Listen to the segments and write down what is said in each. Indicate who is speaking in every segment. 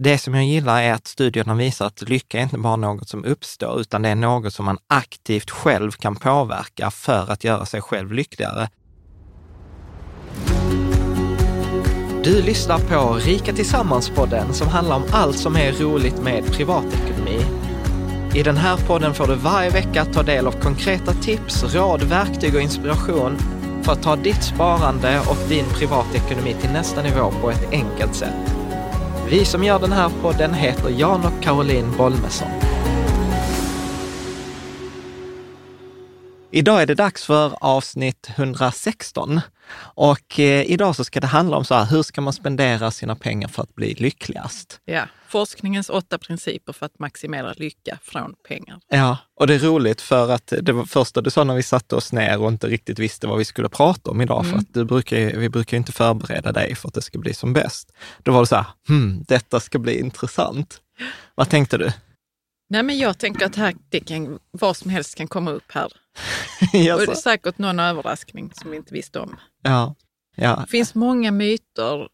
Speaker 1: Det som jag gillar är att studierna visar att lycka är inte bara något som uppstår, utan det är något som man aktivt själv kan påverka för att göra sig själv lyckligare. Du lyssnar på Rika Tillsammans-podden som handlar om allt som är roligt med privatekonomi. I den här podden får du varje vecka ta del av konkreta tips, råd, verktyg och inspiration för att ta ditt sparande och din privatekonomi till nästa nivå på ett enkelt sätt. Vi som gör den här podden heter Jan och Caroline Bolmesson. Idag är det dags för avsnitt 116 och eh, idag så ska det handla om så här, hur ska man spendera sina pengar för att bli lyckligast?
Speaker 2: Ja, forskningens åtta principer för att maximera lycka från pengar.
Speaker 1: Ja, och det är roligt för att det var första du sa när vi satte oss ner och inte riktigt visste vad vi skulle prata om idag, för att du brukar, vi brukar inte förbereda dig för att det ska bli som bäst. Då var det så här, hmm, detta ska bli intressant. Vad tänkte du?
Speaker 2: Nej, men jag tänker att här, det kan, vad som helst kan komma upp här. Och det är säkert någon överraskning som vi inte visste om.
Speaker 1: ja, ja,
Speaker 2: Det finns många myter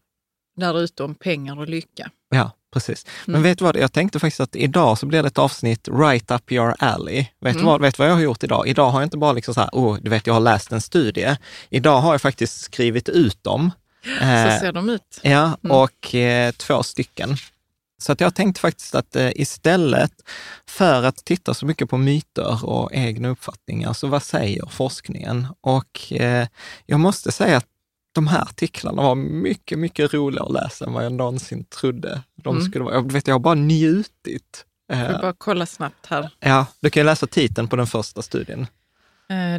Speaker 2: där ute om pengar och lycka.
Speaker 1: ja, precis. Men vet du vad, jag tänkte faktiskt att idag så blir det ett avsnitt right up your alley. Vet du vad, vet du vad jag har gjort idag? Idag har jag inte bara liksom så här, oh, du vet, jag har läst en studie. Idag har jag faktiskt skrivit ut dem.
Speaker 2: Så
Speaker 1: Eh,
Speaker 2: ser de ut.
Speaker 1: Ja, och eh, två stycken. Så att jag tänkte faktiskt att eh, istället för att titta så mycket på myter och egna uppfattningar, så vad säger forskningen? Och eh, jag måste säga att de här artiklarna var mycket, mycket roligare att läsa än vad jag någonsin trodde de skulle vara. Jag, vet, jag har bara njutit.
Speaker 2: Jag
Speaker 1: Eh,
Speaker 2: vill bara kolla snabbt här.
Speaker 1: ja, du kan läsa titeln på den första studien.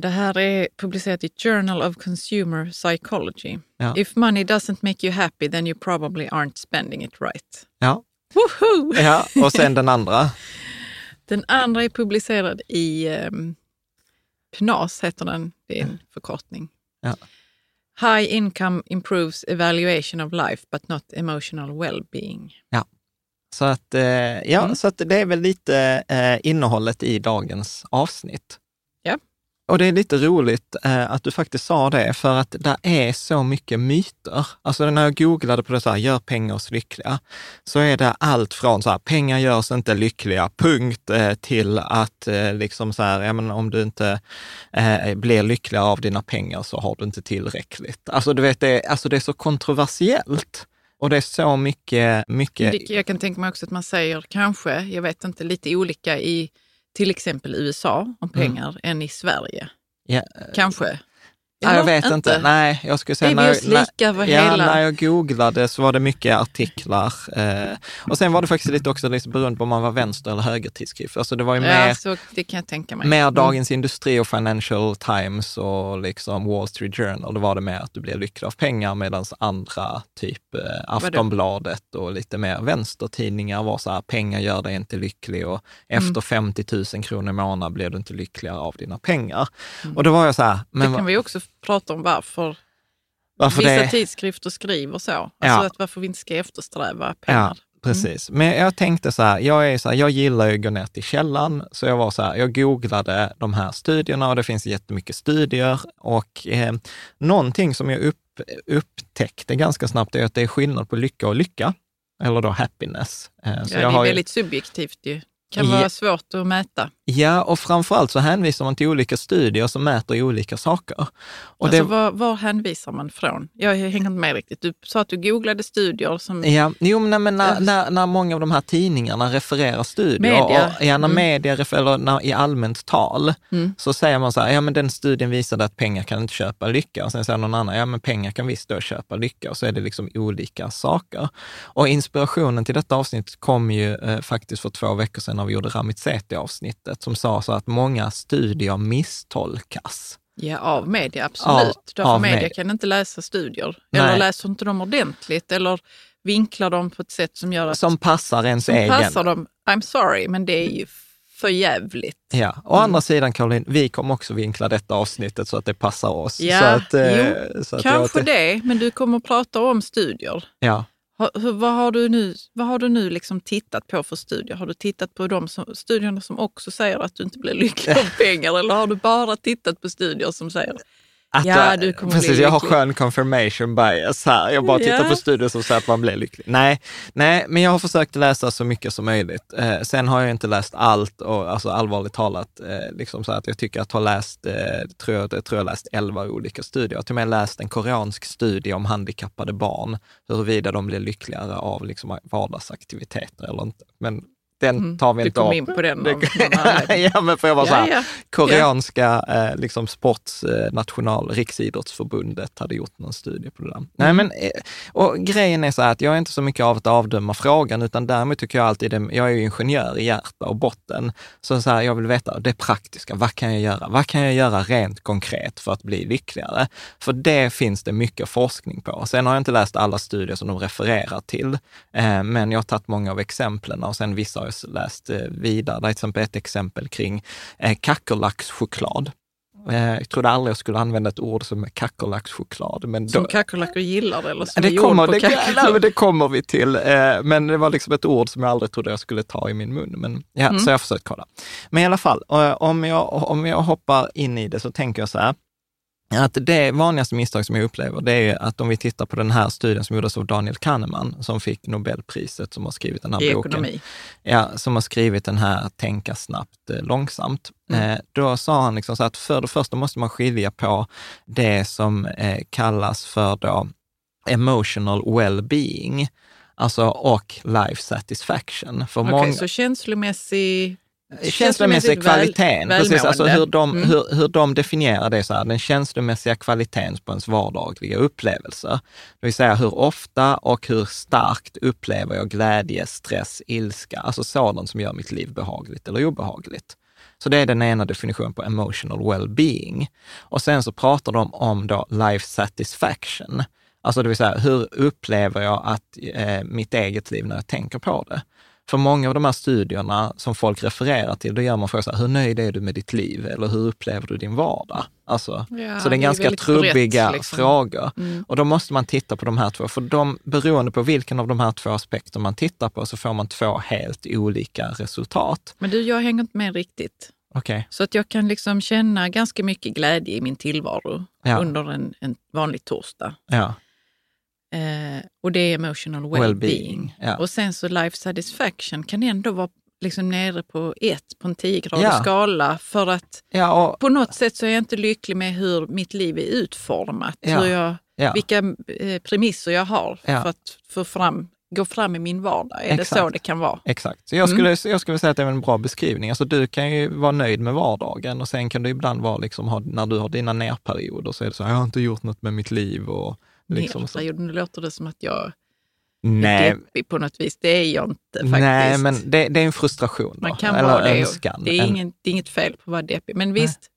Speaker 2: Det här är publicerat i Journal of Consumer Psychology.
Speaker 1: Ja.
Speaker 2: If money doesn't make you happy then you probably aren't spending it right.
Speaker 1: Ja,
Speaker 2: Woho!
Speaker 1: ja och sen den andra.
Speaker 2: Den andra är publicerad i um, PNAS, heter den. Det är en förkortning.
Speaker 1: Ja.
Speaker 2: High income improves evaluation of life but not emotional well-being.
Speaker 1: Så att, eh, ja,
Speaker 2: Mm.
Speaker 1: så att det är väl lite eh, innehållet i dagens avsnitt. Och det är lite roligt eh, att du faktiskt sa det, för att det är så mycket myter. Alltså när jag googlade på det så här, gör pengar oss lyckliga, så är det allt från så här, pengar gör oss inte lyckliga, punkt, eh, till att eh, liksom så här, ja, men om du inte eh, blir lycklig av dina pengar så har du inte tillräckligt. Alltså du vet, det, alltså, det är så kontroversiellt. Och det är så mycket, mycket
Speaker 2: Jag kan tänka mig också att man säger kanske, jag vet inte, lite olika i till exempel USA
Speaker 1: Mm.
Speaker 2: om pengar än i Sverige.
Speaker 1: Ja,
Speaker 2: Kanske.
Speaker 1: Nej, jag vet inte. Nej, jag skulle säga när,
Speaker 2: lika över
Speaker 1: ja, när jag googlade så var det mycket artiklar. Eh, och sen var det faktiskt lite också liksom beroende på om man var vänster eller högertidskrift. Alltså det var ju mer,
Speaker 2: Ja, så det kan jag tänka mig.
Speaker 1: mer
Speaker 2: Mm.
Speaker 1: Dagens Industri och Financial Times och liksom Wall Street Journal. Då var det mer att du blev lycklig av pengar medan andra, typ eh, Aftonbladet och lite mer vänstertidningar var så här, pengar gör dig inte lycklig och
Speaker 2: Mm.
Speaker 1: efter 50 000 kronor i månaden blir du inte lyckligare av dina pengar. Och då var jag så här, men
Speaker 2: Mm. Det kan vi också prata om varför
Speaker 1: Varför
Speaker 2: Vissa
Speaker 1: det,
Speaker 2: tidskrifter skriver så. Alltså
Speaker 1: Ja.
Speaker 2: att varför vi inte ska eftersträva
Speaker 1: Ja,
Speaker 2: pengar.
Speaker 1: precis. Men jag tänkte så här, jag, är så här, jag gillar ju att gå ner till källan, så jag var så här, jag googlade de här studierna och det finns jättemycket studier och eh, någonting som jag upp, upptäckte ganska snabbt är att det är skillnad på lycka och lycka, eller då happiness. Eh,
Speaker 2: Ja, det är
Speaker 1: har ju-
Speaker 2: väldigt subjektivt ju. kan
Speaker 1: Ja.
Speaker 2: vara svårt att mäta.
Speaker 1: Ja, och framförallt så hänvisar man till olika studier som mäter olika saker. Och
Speaker 2: alltså,
Speaker 1: det,
Speaker 2: var, var hänvisar man från? Jag hänger inte med riktigt. Du sa att du googlade studier som...
Speaker 1: Ja, jo, men, när,
Speaker 2: Ja.
Speaker 1: när, när många av de här tidningarna refererar studier,
Speaker 2: Media.
Speaker 1: och, ja, när
Speaker 2: Mm.
Speaker 1: media refer, eller när, i allmänt tal,
Speaker 2: Mm.
Speaker 1: så säger man så här, ja men den studien visade att pengar kan inte köpa lycka. Och sen säger någon annan, ja men pengar kan visst då köpa lycka. Och så är det liksom olika saker. Och inspirationen till detta avsnitt kom ju eh, faktiskt för två veckor sedan när vi gjorde Ramizeti-avsnittet, som sa så att många studier misstolkas.
Speaker 2: Ja, av media, absolut.
Speaker 1: Av-
Speaker 2: Därför
Speaker 1: av
Speaker 2: media
Speaker 1: media.
Speaker 2: kan inte läsa studier.
Speaker 1: Nej.
Speaker 2: Eller läser inte dem ordentligt. Eller vinklar dem på ett sätt som gör att...
Speaker 1: Som passar ens
Speaker 2: som
Speaker 1: egen.
Speaker 2: passar dem. I'm sorry, men det är ju för jävligt.
Speaker 1: Ja, å
Speaker 2: Mm.
Speaker 1: andra sidan Caroline, vi kommer också vinkla detta avsnittet så att det passar oss.
Speaker 2: Ja,
Speaker 1: så att, eh,
Speaker 2: jo,
Speaker 1: så att
Speaker 2: Kanske det, men du kommer prata om studier.
Speaker 1: Ja,
Speaker 2: Vad har du nu, vad har du nu liksom tittat på för studier? Har du tittat på de som, studierna som också säger att du inte blir lycklig av pengar? Eller har du bara tittat på studier som säger
Speaker 1: att,
Speaker 2: Ja, du kommer
Speaker 1: precis,
Speaker 2: bli
Speaker 1: jag har skön confirmation bias här. Jag bara tittar
Speaker 2: Ja.
Speaker 1: på studier som säger att man blir lycklig. Nej, nej, men jag har försökt läsa så mycket som möjligt. Eh, sen har jag inte läst allt och alltså allvarligt talat, eh, liksom så att jag tycker att ha läst, eh, tror jag, jag tror jag har läst elva olika studier. Jag har till och med läst en koreansk studie om handikappade barn, huruvida de blir lyckligare av liksom vardagsaktiviteter eller inte. Men den
Speaker 2: Mm,
Speaker 1: tar vi
Speaker 2: du
Speaker 1: inte
Speaker 2: kom
Speaker 1: upp.
Speaker 2: in på den anledning.
Speaker 1: ja, men för jag var så här,
Speaker 2: Ja, ja.
Speaker 1: koreanska eh, liksom sports eh, Riksidrottsförbundet hade gjort någon studie på det där. Nej,
Speaker 2: Mm.
Speaker 1: men, eh, och grejen är så här att jag är inte så mycket av att avdöma frågan, utan däremot tycker jag alltid, jag är ju ingenjör i hjärta och botten, så, så här, jag vill veta det praktiska, vad kan jag göra? Vad kan jag göra rent konkret för att bli lyckligare? För det finns det mycket forskning på. Sen har jag inte läst alla studier som de refererar till, eh, men jag har tagit många av exemplen och sen vissa har läst eh, vidare. Till exempel ett exempel kring eh, kackerlackschoklad. Eh, jag trodde aldrig jag skulle använda ett ord som kackerlackschoklad. Men
Speaker 2: Som
Speaker 1: då,
Speaker 2: kackerlackor gillar det, eller som
Speaker 1: det,
Speaker 2: är
Speaker 1: kommer,
Speaker 2: på
Speaker 1: det, nej, det kommer vi till. Men det var liksom ett ord som jag aldrig trodde jag skulle ta i min mun. Men, ja,
Speaker 2: Mm.
Speaker 1: Så jag har försökt kolla. Men i alla fall, om jag, om jag hoppar in i det så tänker jag så här, att det vanligaste misstag som jag upplever, det är att om vi tittar på den här studien som gjordes av Daniel Kahneman, som fick Nobelpriset, som har skrivit den här
Speaker 2: I
Speaker 1: boken.
Speaker 2: ekonomi.
Speaker 1: Ja, som har skrivit den här Tänka snabbt, eh, långsamt.
Speaker 2: Mm.
Speaker 1: Eh, då sa han liksom så att för det första måste man skilja på det som eh, kallas för då emotional well-being, alltså och life satisfaction.
Speaker 2: Okej,
Speaker 1: många,
Speaker 2: så känslomässig...
Speaker 1: känslomässig kvaliteten,
Speaker 2: väl-
Speaker 1: precis, alltså hur de,
Speaker 2: Mm.
Speaker 1: hur, hur de definierar det, så här, den känslomässiga kvaliteten på ens vardagliga upplevelser. Det vill säga hur ofta och hur starkt upplever jag glädje, stress, ilska, alltså sådant som gör mitt liv behagligt eller obehagligt. Så det är den ena definitionen på emotional well-being. Och sen så pratar de om då life satisfaction. Alltså det vill säga, hur upplever jag att eh, mitt eget liv när jag tänker på det? För många av de här studierna som folk refererar till, då gör man frågan så här, hur nöjd är du med ditt liv? Eller hur upplever du din vardag? Alltså,
Speaker 2: Ja,
Speaker 1: så det är ganska
Speaker 2: väldigt
Speaker 1: trubbiga
Speaker 2: brett, liksom.
Speaker 1: frågor.
Speaker 2: Mm.
Speaker 1: Och då måste man titta på de här två, för de, beroende på vilken av de här två aspekter man tittar på, så får man två helt olika resultat.
Speaker 2: Men du, jag hänger inte med riktigt.
Speaker 1: Okej,
Speaker 2: Så att jag kan liksom känna ganska mycket glädje i min tillvaro
Speaker 1: Ja.
Speaker 2: under en, en vanlig torsdag.
Speaker 1: ja.
Speaker 2: Eh, och det är emotional well-being.
Speaker 1: Well-being, ja.
Speaker 2: Och sen så life satisfaction kan ändå vara liksom nere på ett på en 10-gradig
Speaker 1: Ja.
Speaker 2: skala. För att
Speaker 1: Ja, och,
Speaker 2: på något sätt så är jag inte lycklig med hur mitt liv är utformat.
Speaker 1: Ja.
Speaker 2: Hur jag,
Speaker 1: ja.
Speaker 2: Vilka eh, premisser jag har för att få fram, gå fram i min vardag. Är det
Speaker 1: Exakt.
Speaker 2: så det kan vara?
Speaker 1: Exakt. Så jag
Speaker 2: Mm.
Speaker 1: skulle, jag skulle säga att det är en bra beskrivning. Alltså du kan ju vara nöjd med vardagen och sen kan du ibland vara, liksom, ha, när du har dina nerperioder så är det så, jag har inte gjort något med mitt liv och liksom så.
Speaker 2: Nerperioden, nu låter det som att jag
Speaker 1: Nej,
Speaker 2: deppig på något vis. Det är jag inte faktiskt.
Speaker 1: nej, men det, det är en frustration. Då,
Speaker 2: Man kan
Speaker 1: eller
Speaker 2: vara det.
Speaker 1: önskan.
Speaker 2: Det är,
Speaker 1: En-
Speaker 2: ingen, det är inget fel på att vara deppig. Men visst,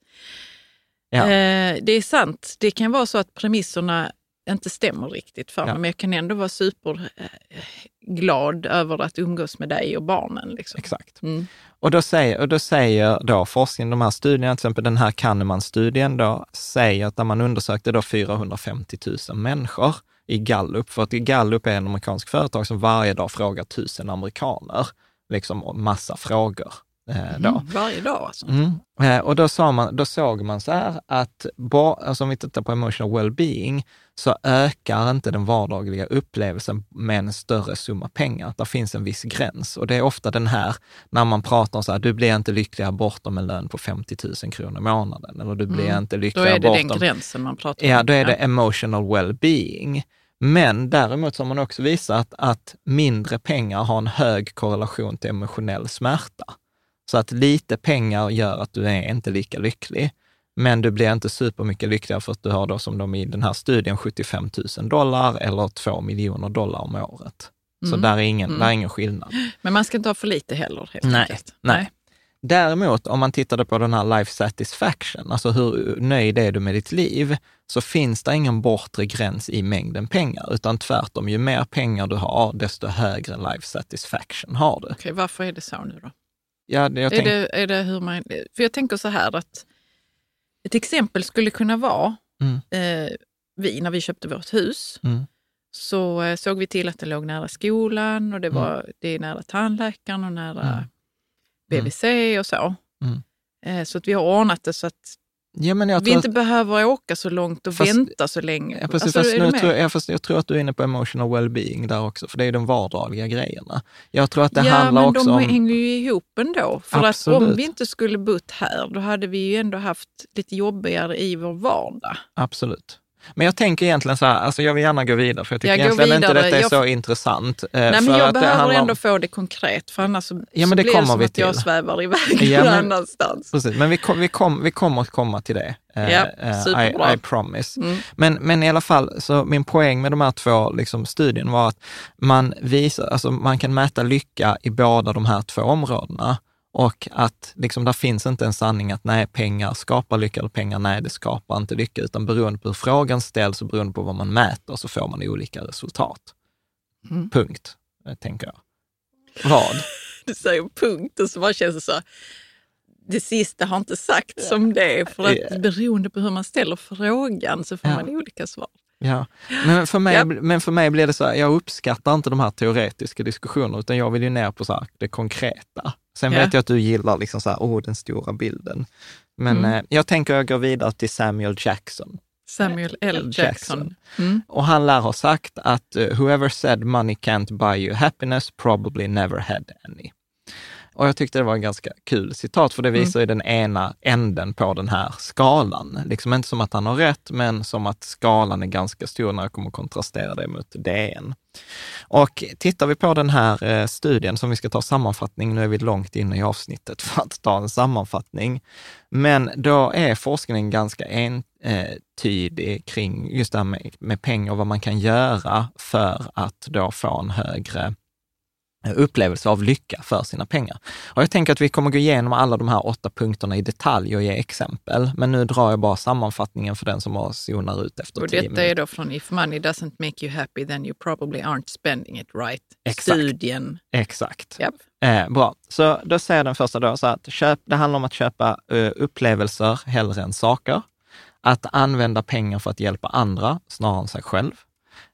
Speaker 1: Ja.
Speaker 2: eh, det är sant. Det kan vara så att premisserna inte stämmer riktigt för mig,
Speaker 1: Ja.
Speaker 2: men jag kan ändå vara super eh, över att umgås med dig och barnen. Liksom.
Speaker 1: Exakt.
Speaker 2: Mm.
Speaker 1: Och då säger, och då säger då forskningen, de här studierna, till exempel den här Kahneman-studien, då säger att när man undersökte då 450 000 människor i Gallup, för att Gallup är en amerikansk företag som varje dag frågar tusen amerikaner, liksom massa frågor. Eh, då.
Speaker 2: Mm, varje dag alltså.
Speaker 1: Mm. Eh, och då, sa man, då såg man så här att, ba, alltså om vi tittar på emotional well-being, så ökar inte den vardagliga upplevelsen med en större summa pengar. Det finns en viss gräns och det är ofta den här, när man pratar om så här, du blir inte lyckligare bortom en lön på 50 000 kronor i månaden, eller du blir
Speaker 2: Mm.
Speaker 1: inte
Speaker 2: Då
Speaker 1: lyckligare
Speaker 2: är det den
Speaker 1: bortom...
Speaker 2: gränsen man pratar om.
Speaker 1: Ja, då är det emotional well-being. Men däremot så har man också visat att mindre pengar har en hög korrelation till emotionell smärta. Så att lite pengar gör att du är inte lika lycklig. Men du blir inte supermycket lyckligare för att du har då som de i den här studien 75 000 dollar eller 2 miljoner dollar om året. Så
Speaker 2: Mm.
Speaker 1: där, är ingen,
Speaker 2: Mm.
Speaker 1: där är ingen skillnad.
Speaker 2: Men man ska inte ha för lite heller helt
Speaker 1: Nej,
Speaker 2: enkelt.
Speaker 1: nej. Däremot, om man tittade på den här life satisfaction, alltså hur nöjd är du med ditt liv, så finns det ingen bortre gräns i mängden pengar, utan tvärtom, ju mer pengar du har, desto högre life satisfaction har du.
Speaker 2: Okej, varför är det så nu då?
Speaker 1: Ja, jag
Speaker 2: Är
Speaker 1: tänk,
Speaker 2: det, är det hur man, för jag tänker så här att ett exempel skulle kunna vara
Speaker 1: Mm.
Speaker 2: eh, vi, när vi köpte vårt hus,
Speaker 1: Mm.
Speaker 2: så eh, såg vi till att det låg nära skolan och det, var, det är nära tandläkaren och nära
Speaker 1: Mm.
Speaker 2: BVC och så.
Speaker 1: Mm.
Speaker 2: Eh, så att vi har ordnat det så att
Speaker 1: ja, men jag
Speaker 2: vi inte
Speaker 1: att,
Speaker 2: behöver åka så långt och
Speaker 1: Fast-
Speaker 2: vänta så länge.
Speaker 1: ja, precis,
Speaker 2: Alltså,
Speaker 1: fast nu tror, jag, fast jag tror att du är inne på emotional well-being där också, för det är de vardagliga grejerna. Jag tror att det
Speaker 2: ja,
Speaker 1: handlar
Speaker 2: men
Speaker 1: också
Speaker 2: de
Speaker 1: om...
Speaker 2: hänger ju ihop ändå. För att
Speaker 1: Absolut.
Speaker 2: om vi inte skulle bott här, då hade vi ju ändå haft lite jobbigare i vår vardag.
Speaker 1: Absolut. Men jag tänker egentligen så här, alltså jag vill gärna gå vidare, för jag tycker
Speaker 2: Jag
Speaker 1: egentligen inte detta är
Speaker 2: Jag-
Speaker 1: så intressant. eh,
Speaker 2: Nej, men jag behöver
Speaker 1: handlar om-
Speaker 2: ändå få det konkret, för annars så,
Speaker 1: Ja, men
Speaker 2: så
Speaker 1: det
Speaker 2: blir
Speaker 1: kommer
Speaker 2: det som
Speaker 1: vi
Speaker 2: att jag
Speaker 1: till.
Speaker 2: svävar iväg
Speaker 1: Ja, men-
Speaker 2: annanstans.
Speaker 1: Precis, men vi, kom, vi, kom, vi kommer att komma till det. Eh,
Speaker 2: Ja,
Speaker 1: eh,
Speaker 2: superbra.
Speaker 1: I, I promise.
Speaker 2: Mm.
Speaker 1: Men, men i alla fall, så min poäng med de här två liksom, studierna var att man, visar, alltså, man kan mäta lycka i båda de här två områdena. Och att liksom, där finns inte en sanning att nej, pengar skapar lycka eller pengar, nej, det skapar inte lycka, utan beroende på hur frågan ställs och beroende på vad man mäter så får man olika resultat.
Speaker 2: Mm.
Speaker 1: Punkt, eh, tänker jag. Vad?
Speaker 2: Du säger punkt och så bara känns det så. Det sista har inte sagt som det, för att beroende på hur man ställer frågan så får
Speaker 1: Ja.
Speaker 2: man olika svar.
Speaker 1: Ja, men för, mig,
Speaker 2: Ja.
Speaker 1: men för mig blir det så här, jag uppskattar inte de här teoretiska diskussionerna, utan jag vill ju ner på så här, det konkreta. Sen
Speaker 2: Ja.
Speaker 1: vet jag att du gillar liksom så här, oh, den stora bilden. Men
Speaker 2: Mm.
Speaker 1: eh, jag tänker jag går vidare till Samuel Jackson.
Speaker 2: Samuel L. Jackson.
Speaker 1: Jackson.
Speaker 2: Mm.
Speaker 1: Och han lär ha sagt att eh, whoever said money can't buy you happiness probably never had any. Och jag tyckte det var en ganska kul citat, för det
Speaker 2: Mm.
Speaker 1: visar ju den ena änden på den här skalan. Liksom inte som att han har rätt, men som att skalan är ganska stor när jag kommer kontrastera det mot DN. Och tittar vi på den här eh, studien som vi ska ta sammanfattning, nu är vi långt inne i avsnittet för att ta en sammanfattning, men då är forskningen ganska entydig eh, kring just det här med, med pengar och vad man kan göra för att då få en högre upplevelse av lycka för sina pengar. Och jag tänker att vi kommer gå igenom alla de här åtta punkterna i detalj och ge exempel, men nu drar jag bara sammanfattningen för den som har zonar ut efter
Speaker 2: Och
Speaker 1: tio
Speaker 2: detta
Speaker 1: minuter.
Speaker 2: är då från If money doesn't make you happy then you probably aren't spending it right.
Speaker 1: Exakt.
Speaker 2: Studien.
Speaker 1: Exakt.
Speaker 2: Japp.
Speaker 1: Eh, bra, så då säger den första då så att köp, det handlar om att köpa eh, upplevelser hellre än saker. Att använda pengar för att hjälpa andra snarare än sig själv.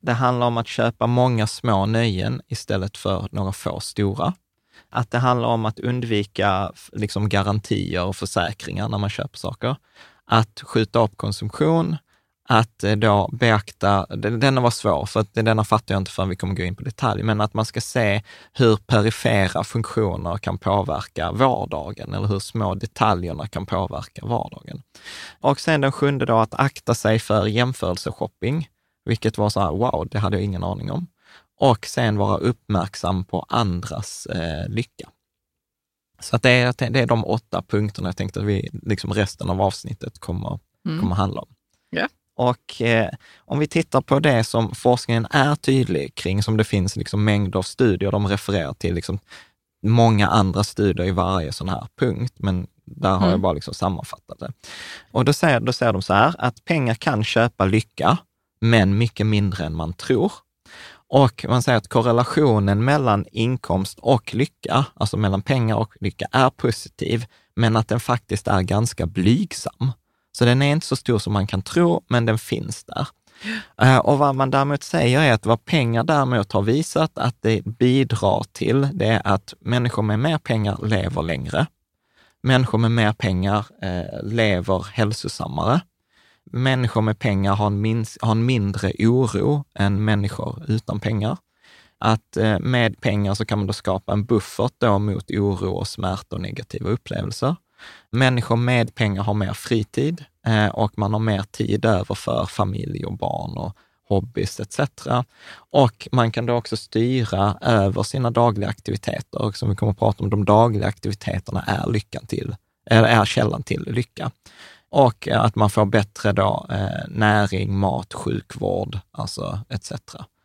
Speaker 1: Det handlar om att köpa många små nöjen istället för några få stora. Att det handlar om att undvika liksom, garantier och försäkringar när man köper saker. Att skjuta upp konsumtion. Att eh, då beakta, denna var svår, för att denna fattar jag inte förrän vi kommer gå in på detalj, men att man ska se hur perifera funktioner kan påverka vardagen eller hur små detaljerna kan påverka vardagen. Och sen den sjunde då, att akta sig för jämförelseshopping, vilket var så här, wow, det hade jag ingen aning om. Och sen vara uppmärksam på andras eh, lycka. Så att det, är, det är de åtta punkterna jag tänkte att vi, liksom resten av avsnittet kommer,
Speaker 2: Mm.
Speaker 1: kommer handla om.
Speaker 2: Ja.
Speaker 1: Och eh, om vi tittar på det som forskningen är tydlig kring, som det finns liksom mängder av studier, de refererar till liksom många andra studier i varje sån här punkt, men där har
Speaker 2: Mm.
Speaker 1: jag bara liksom sammanfattat det. Och då säger, då säger de så här, att pengar kan köpa lycka, men mycket mindre än man tror. Och man säger att korrelationen mellan inkomst och lycka, alltså mellan pengar och lycka, är positiv, men att den faktiskt är ganska blygsam. Så den är inte så stor som man kan tro, men den finns där. Eh, och vad man däremot säger är att vad pengar däremot har visat att det bidrar till, det är att människor med mer pengar lever längre. Människor med mer pengar eh, lever hälsosammare. Människor med pengar har en, minst, har en mindre oro än människor utan pengar. Att eh, med pengar så kan man då skapa en buffert då mot oro och smärta och negativa upplevelser. Människor med pengar har mer fritid eh, och man har mer tid över för familj och barn och hobbys etc. Och man kan då också styra över sina dagliga aktiviteter. Och som vi kommer att prata om, de dagliga aktiviteterna är, lyckan till, eller är källan till lycka. Och att man får bättre då, eh, näring, mat, sjukvård, alltså etc.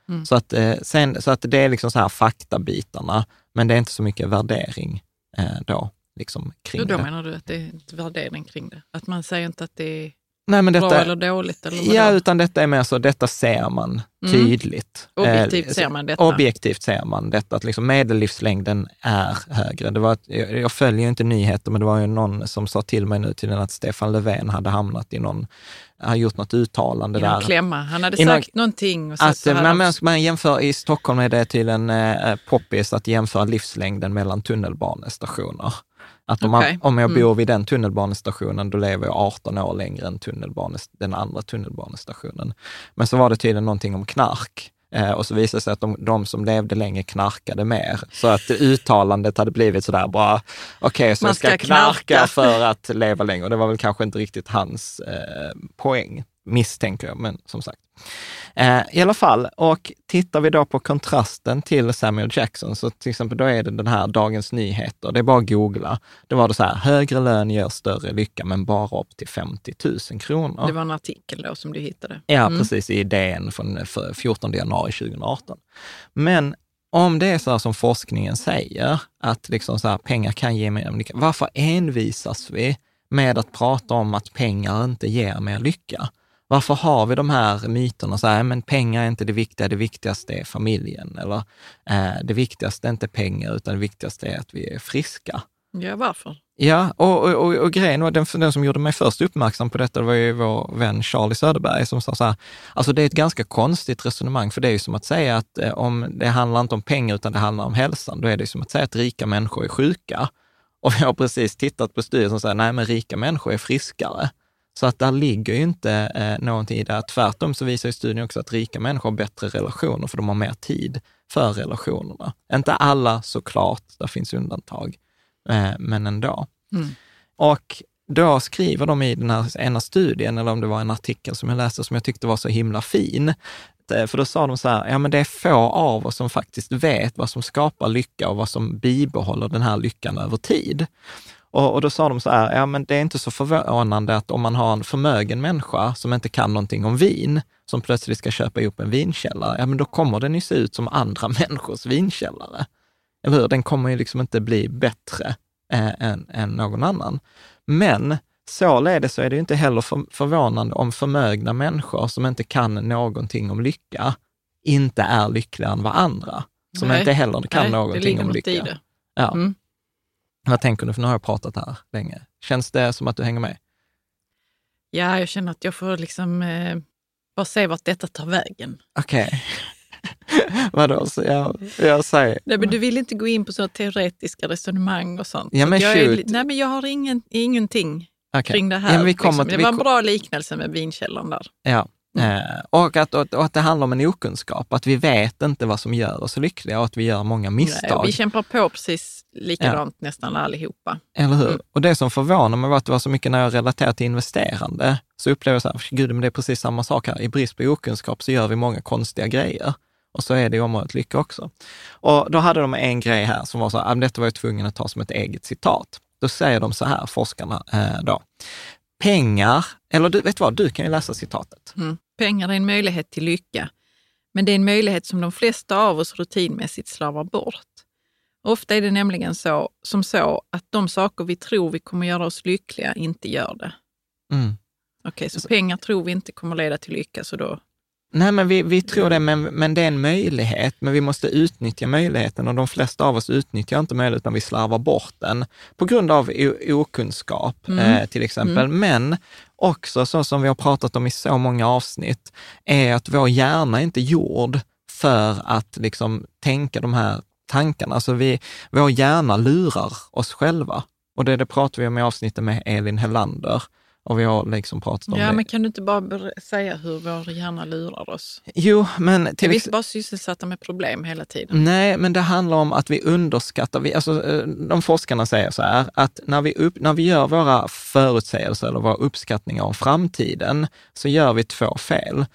Speaker 1: Mm. Så, att, eh, sen, så att det är liksom så här faktabitarna, men det är inte så mycket värdering eh, då liksom, kring
Speaker 2: då
Speaker 1: det.
Speaker 2: Då menar du att det är värdering kring det? Att man säger inte att det är
Speaker 1: Nej, men detta,
Speaker 2: bra eller dåligt? Eller
Speaker 1: ja, utan detta är mer så, detta ser man
Speaker 2: Mm.
Speaker 1: tydligt.
Speaker 2: Objektivt
Speaker 1: Eh,
Speaker 2: ser man detta.
Speaker 1: Objektivt ser man detta, att liksom medellivslängden är högre. Det var, jag följer ju inte nyheter, men det var ju någon som sa till mig nu tydligen att Stefan Löfven hade hamnat i någon, har gjort något uttalande
Speaker 2: I
Speaker 1: där.
Speaker 2: klämma. Han hade
Speaker 1: I någon-
Speaker 2: sagt någonting och så,
Speaker 1: Att,
Speaker 2: så
Speaker 1: eh,
Speaker 2: hade
Speaker 1: man, jämför, I Stockholm är det tydligen eh, poppis att jämföra livslängden mellan tunnelbanestationer. Att om,
Speaker 2: Okej.
Speaker 1: man, om jag
Speaker 2: Mm.
Speaker 1: bor vid den tunnelbanestationen, då lever jag 18 år längre än tunnelbane, den andra tunnelbanestationen. Men så var det tydligen någonting om knark. Eh, och så visade det sig att de, de som levde länge knarkade mer. Så att uttalandet hade blivit sådär bara, okej, så
Speaker 2: Man
Speaker 1: ska,
Speaker 2: ska
Speaker 1: knarka,
Speaker 2: knarka.
Speaker 1: för att leva längre. Och det var väl kanske inte riktigt hans eh, poäng, misstänker jag, men som sagt. Eh, I alla fall, och tittar vi då på kontrasten till Samuel Jackson, så till exempel då är det den här Dagens Nyheter, det är bara att googla. Det var det så här, högre lön ger större lycka, men bara upp till 50 000 kronor.
Speaker 2: Det var en artikel då som du hittade.
Speaker 1: Ja,
Speaker 2: Mm.
Speaker 1: precis, i DN från för 14 januari 2018. Men om det är så här som forskningen säger, att liksom så här, pengar kan ge mer lycka, varför envisas vi med att prata om att pengar inte ger mer lycka? Varför har vi de här myterna, så här, men pengar är inte det viktiga, det viktigaste är familjen, eller eh, det viktigaste är inte pengar, utan det viktigaste är att vi är friska.
Speaker 2: Ja, varför?
Speaker 1: Ja, och, och, och, och grejen var, den, den som gjorde mig först uppmärksam på detta var ju vår vän Charlie Söderberg som sa så här, alltså det är ett ganska konstigt resonemang, för det är ju som att säga att eh, om det handlar inte om pengar utan det handlar om hälsan, då är det som att säga att rika människor är sjuka. Och vi har precis tittat på studier som säger, nej men rika människor är friskare. Så att där ligger ju inte eh, någonting i det. Tvärtom så visar ju studien också att rika människor har bättre relationer, för de har mer tid för relationerna. Inte alla såklart, där finns undantag, eh, men ändå.
Speaker 2: Mm.
Speaker 1: Och då skriver de i den här ena studien, eller om det var en artikel som jag läste som jag tyckte var så himla fin, för då sa de så här, ja men det är få av oss som faktiskt vet vad som skapar lycka och vad som bibehåller den här lyckan över tid. Och, och då sa de så här, ja men det är inte så förvånande att om man har en förmögen människa som inte kan någonting om vin, som plötsligt ska köpa ihop en vinkällare, ja men då kommer den ju se ut som andra människors vinkällare. Eller hur? Den kommer ju liksom inte bli bättre eh, än, än någon annan. Men således så är det ju inte heller för, förvånande om förmögna människor som inte kan någonting om lycka inte är lyckligare än vad andra, som
Speaker 2: Nej.
Speaker 1: inte heller kan
Speaker 2: Nej,
Speaker 1: någonting om lycka. Ja.
Speaker 2: Mm.
Speaker 1: Vad tänker du? För nu har jag pratat här länge. Känns det som att du hänger med?
Speaker 2: Ja, jag känner att jag får liksom eh, bara se vart detta tar vägen.
Speaker 1: Okej. Vadå? Så jag, jag säger...
Speaker 2: Nej, men du vill inte gå in på så teoretiska resonemang och sånt.
Speaker 1: Ja,
Speaker 2: Så
Speaker 1: men
Speaker 2: att jag, är, nej, men jag har ingen, ingenting
Speaker 1: okej.
Speaker 2: kring det
Speaker 1: Ja,
Speaker 2: här.
Speaker 1: men vi kommer
Speaker 2: liksom.
Speaker 1: till-
Speaker 2: Det
Speaker 1: vi
Speaker 2: var en bra liknelse med vinkällaren där.
Speaker 1: Ja. Eh, och, att, och, och att det handlar om en okunskap, att vi vet inte vad som gör oss lyckliga och att vi gör många
Speaker 2: Nej,
Speaker 1: misstag.
Speaker 2: och vi kämpar på precis likadant nästan allihopa.
Speaker 1: Eller hur?
Speaker 2: Mm.
Speaker 1: Och det som förvånar mig var att det var så mycket när jag relaterar till investerande, så upplever jag så här, gud, men det är precis samma sak här. I brist på okunskap så gör vi många konstiga grejer. Och så är det i området lycka också. Och då hade de en grej här som var så här, detta var jag tvungen att ta som ett eget citat. Då säger de så här, forskarna eh, då. Pengar, eller du, vet du vad, du kan ju läsa citatet.
Speaker 2: Mm. Pengar är en möjlighet till lycka, men det är en möjlighet som de flesta av oss rutinmässigt slavar bort. Ofta är det nämligen så, som så att de saker vi tror vi kommer göra oss lyckliga inte gör det.
Speaker 1: Mm.
Speaker 2: Okej, så pengar tror vi inte kommer leda till lycka, så då
Speaker 1: Nej, men vi, vi tror det, men, men det är en möjlighet, men vi måste utnyttja möjligheten och de flesta av oss utnyttjar inte möjligheten, vi slarvar bort den på grund av okunskap eh, till exempel. Men också så som vi har pratat om i så många avsnitt, är att vår hjärna är inte gjord för att liksom tänka de här tankarna. Alltså vi, vår hjärna lurar oss själva. Och det, det pratar vi om i avsnittet med Elin Hellander. Och vi har liksom pratat om
Speaker 2: Ja,
Speaker 1: det.
Speaker 2: men kan du inte bara säga hur vår hjärna lurar oss?
Speaker 1: Jo, men
Speaker 2: Är
Speaker 1: till
Speaker 2: vi
Speaker 1: ex-
Speaker 2: bara sysselsatta med problem hela tiden?
Speaker 1: Nej, men det handlar om att vi underskattar, vi, alltså, eh, de forskarna säger så här, att när vi, upp, när vi gör våra förutsägelser eller våra uppskattningar om framtiden, så gör vi två fel.